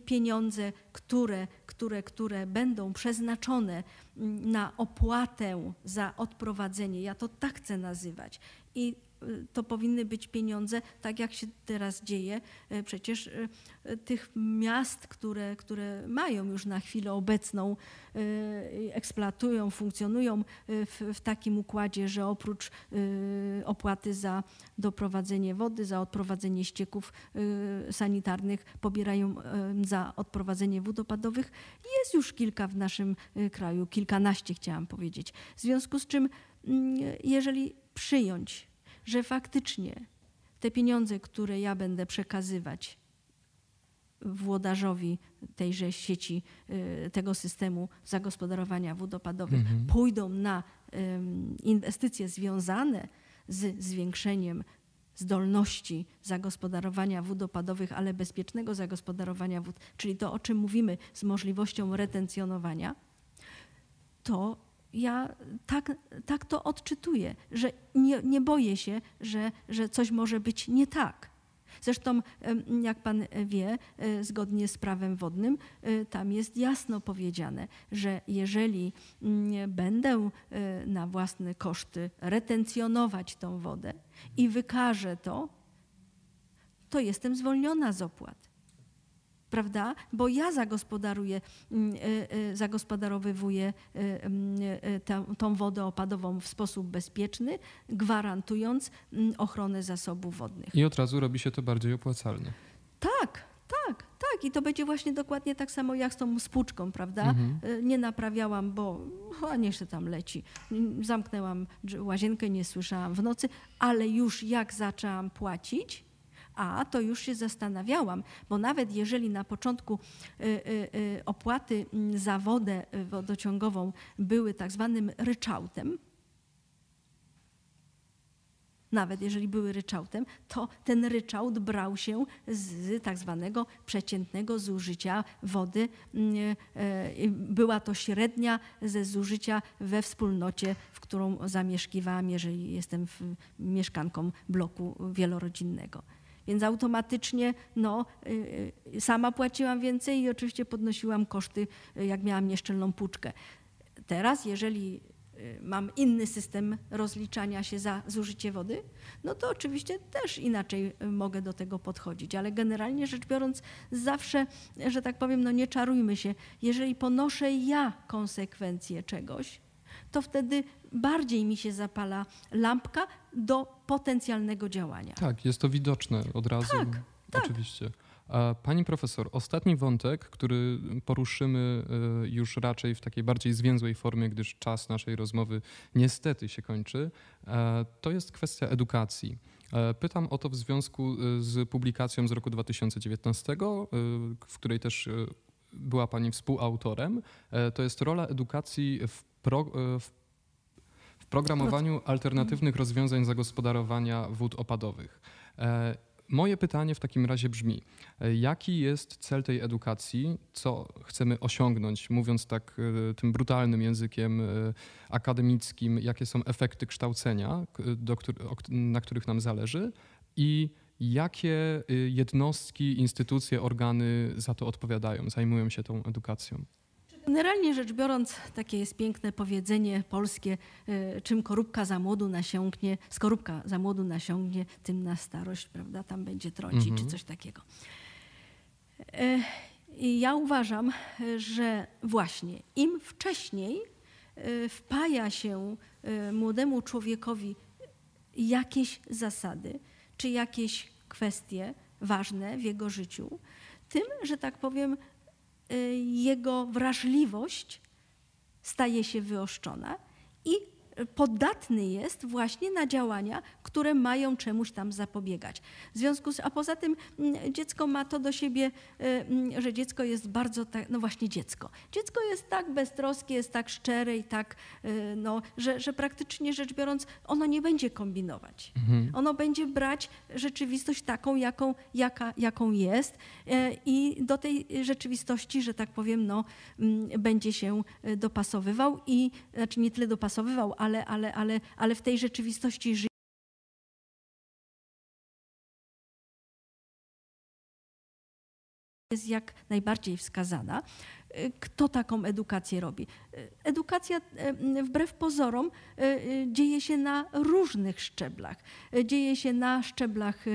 pieniądze, które, które, które będą przeznaczone mm, na opłatę za odprowadzenie, ja to tak chcę nazywać, i to powinny być pieniądze, tak jak się teraz dzieje. Y, przecież y, tych miast, które, które mają już na chwilę obecną, eksploatują, funkcjonują w, w takim układzie, że oprócz opłaty za doprowadzenie wody, za odprowadzenie ścieków sanitarnych, pobierają za odprowadzenie wód opadowych. Jest już kilka w naszym kraju, kilkanaście chciałam powiedzieć. W związku z czym, mm, jeżeli przyjąć że faktycznie te pieniądze, które ja będę przekazywać włodarzowi tejże sieci, y, tego systemu zagospodarowania wód opadowych, mhm. pójdą na inwestycje związane z zwiększeniem zdolności zagospodarowania wód opadowych, ale bezpiecznego zagospodarowania wód, czyli to, o czym mówimy, z możliwością retencjonowania, to ja tak, tak to odczytuję, że nie, nie boję się, że, że coś może być nie tak. Zresztą, jak pan wie, e, zgodnie z prawem wodnym, e, tam jest jasno powiedziane, że jeżeli mm, będę e, na własne koszty retencjonować tą wodę i wykażę to, to jestem zwolniona z opłat prawda? Bo ja zagospodaruję, mm, y, y, zagospodarowywuję y, mm, tą wodę opadową w sposób bezpieczny, gwarantując mm, ochronę zasobów wodnych. I od razu robi się to bardziej opłacalnie. Tak, tak, tak. I to będzie właśnie dokładnie tak samo jak z tą spłuczką, prawda? Mhm. Nie naprawiałam, bo a niech się tam leci. Zamknęłam łazienkę, nie słyszałam w nocy, ale już jak zaczęłam płacić, a to już się zastanawiałam, bo nawet jeżeli na początku y, y, y, opłaty mm, za wodę wodociągową były tak zwanym ryczałtem, nawet jeżeli były ryczałtem, to ten ryczałt brał się z tak zwanego przeciętnego zużycia wody. Mm, była to średnia ze zużycia we wspólnocie, w którą zamieszkiwałam, jeżeli jestem mieszkanką bloku wielorodzinnego. Więc automatycznie no, y, y, sama płaciłam więcej i oczywiście podnosiłam koszty, y, jak miałam nieszczelną puczkę. Teraz, jeżeli mam inny system rozliczania się za zużycie wody, no to oczywiście też inaczej mogę do tego podchodzić. Ale generalnie rzecz biorąc, zawsze, że tak powiem, no nie czarujmy się, jeżeli ponoszę ja konsekwencje czegoś, to wtedy bardziej mi się zapala lampka do potencjalnego działania. Tak, jest to widoczne od razu. Tak, tak. Oczywiście. Pani profesor, ostatni wątek, który poruszymy e, już raczej w takiej bardziej zwięzłej formie, gdyż czas naszej rozmowy niestety się kończy, e, to jest kwestia edukacji. E, pytam o to w związku z publikacją z roku 2019, w której też była Pani współautorem. To jest rola edukacji w, pro, w programowaniu alternatywnych rozwiązań zagospodarowania wód opadowych. E, moje pytanie w takim razie brzmi: e, jaki jest cel tej edukacji? Co chcemy osiągnąć, mówiąc tak e, tym brutalnym językiem akademickim? Jakie są efekty kształcenia, do, na których nam zależy? I jakie jednostki, instytucje, organy za to odpowiadają, zajmują się tą edukacją? Generalnie rzecz biorąc, takie jest piękne powiedzenie polskie, e, czym korupka za młodu nasiągnie, skorupka za młodu nasiągnie, tym na starość, prawda, tam będzie trącić, Mhm. czy coś takiego. E, I ja uważam, że właśnie im wcześniej e, wpaja się młodemu człowiekowi jakieś zasady, czy jakieś kwestie ważne w jego życiu, tym, że tak powiem, jego wrażliwość staje się wyoszczona i podatny jest właśnie na działania, które mają czemuś tam zapobiegać. W związku z, a poza tym mm, dziecko ma to do siebie, y, mm, że dziecko jest bardzo, tak, no właśnie dziecko. Dziecko jest tak beztroskie, jest tak szczere i tak, y, no, że, że praktycznie rzecz biorąc, ono nie będzie kombinować. Ono będzie brać rzeczywistość taką, jaką, jaka, jaką jest e, i do tej rzeczywistości, że tak powiem, no, mm, będzie się dopasowywał i, znaczy nie tyle dopasowywał, ale, ale, ale, ale w tej rzeczywistości żyje. jest jak najbardziej wskazana. Y, Kto taką edukację robi? Y, Edukacja y, wbrew pozorom dzieje się na różnych szczeblach. Dzieje się na szczeblach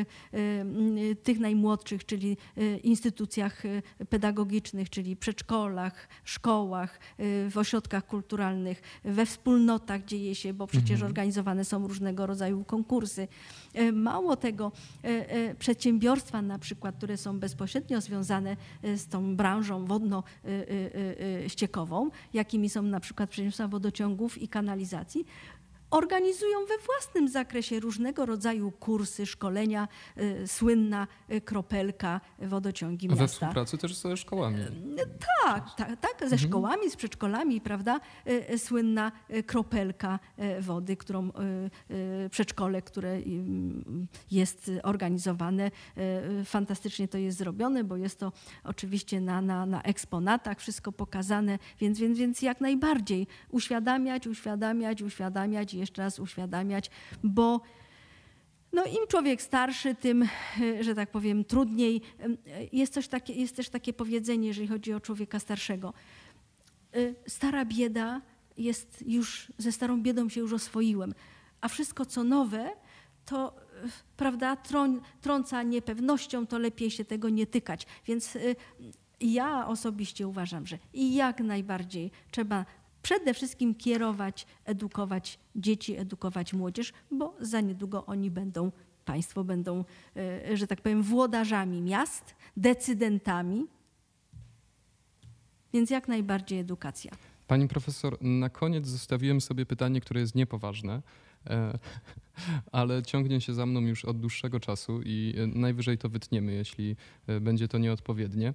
tych najmłodszych, czyli instytucjach pedagogicznych, czyli przedszkolach, szkołach, w ośrodkach kulturalnych, we wspólnotach dzieje się, bo przecież organizowane są różnego rodzaju konkursy. Mało tego, przedsiębiorstwa na przykład, które są bezpośrednio związane z tą branżą wodno-ściekową, jakimi są na przykład przedsiębiorstwa wodociągów i kanalizacji, organizują we własnym zakresie różnego rodzaju kursy, szkolenia, y, słynna y, kropelka wodociągi We miasta. współpracy też ze szkołami. Tak, tak, tak, ze szkołami, z przedszkolami, prawda? Y, y, Słynna y, kropelka y, wody, którą y, y, przedszkole, które y, jest organizowane, y, fantastycznie to jest zrobione, bo jest to oczywiście na, na, na eksponatach wszystko pokazane, więc, więc, więc jak najbardziej uświadamiać, uświadamiać, uświadamiać i jeszcze raz uświadamiać, bo no im człowiek starszy, tym, że tak powiem, trudniej. Jest, coś takie, jest też takie powiedzenie, jeżeli chodzi o człowieka starszego. Stara bieda jest już, ze starą biedą się już oswoiłem, a wszystko co nowe, to prawda, trą, trąca niepewnością, to lepiej się tego nie tykać. Więc ja osobiście uważam, że i jak najbardziej trzeba przede wszystkim kierować, edukować dzieci, edukować młodzież, bo za niedługo oni będą, państwo będą, e, że tak powiem, włodarzami miast, decydentami. Więc jak najbardziej edukacja. Pani profesor, na koniec zostawiłem sobie pytanie, które jest niepoważne, e, ale ciągnie się za mną już od dłuższego czasu i e, najwyżej to wytniemy, jeśli będzie to nieodpowiednie.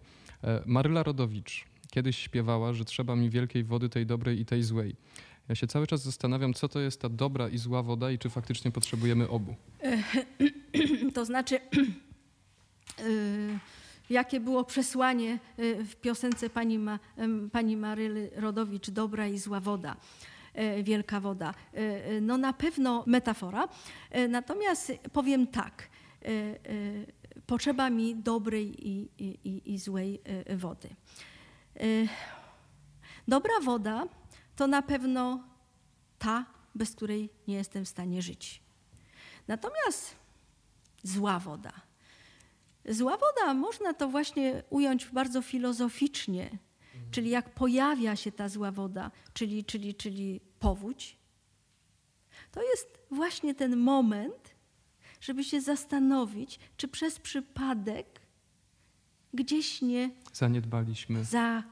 Maryla Rodowicz kiedyś śpiewała, że trzeba mi wielkiej wody, tej dobrej i tej złej. Ja się cały czas zastanawiam, co to jest ta dobra i zła woda i czy faktycznie potrzebujemy obu. To znaczy, y, jakie było przesłanie y, w piosence pani, Ma, pani Maryly Rodowicz, Dobra i zła woda. e, Wielka woda. E, e, No na pewno metafora. Natomiast powiem tak. Potrzeba mi dobrej i, i, i- złej wody. E, Dobra woda to na pewno ta, bez której nie jestem w stanie żyć. Natomiast zła woda. Zła woda można to właśnie ująć bardzo filozoficznie, czyli jak pojawia się ta zła woda, czyli, czyli, czyli powódź, to jest właśnie ten moment, żeby się zastanowić, czy przez przypadek gdzieś nie Zaniedbaliśmy. za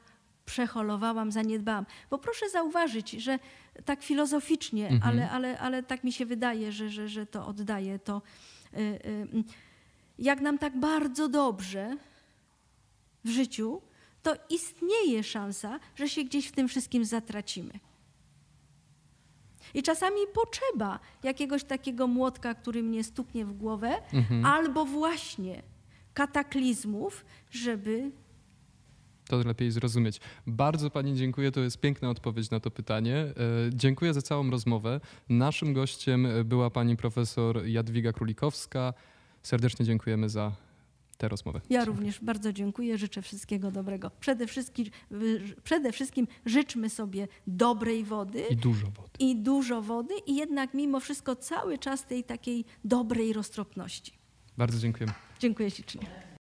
przeholowałam, zaniedbałam. Bo proszę zauważyć, że tak filozoficznie, Mhm. ale, ale, ale tak mi się wydaje, że, że, że to oddaje to. y, y, Jak nam tak bardzo dobrze w życiu, to istnieje szansa, że się gdzieś w tym wszystkim zatracimy. I czasami potrzeba jakiegoś takiego młotka, który mnie stuknie w głowę, Mhm. albo właśnie kataklizmów, żeby To lepiej zrozumieć. Bardzo Pani dziękuję, to jest piękna odpowiedź na to pytanie. E, Dziękuję za całą rozmowę. Naszym gościem e, była Pani profesor Jadwiga Królikowska. Serdecznie dziękujemy za tę rozmowę. Ja również bardzo dziękuję, życzę wszystkiego dobrego. Przede wszystkim, przede wszystkim życzmy sobie dobrej wody I dużo wody. i dużo wody i jednak mimo wszystko cały czas tej takiej dobrej roztropności. Bardzo dziękujemy. Dziękuję ślicznie.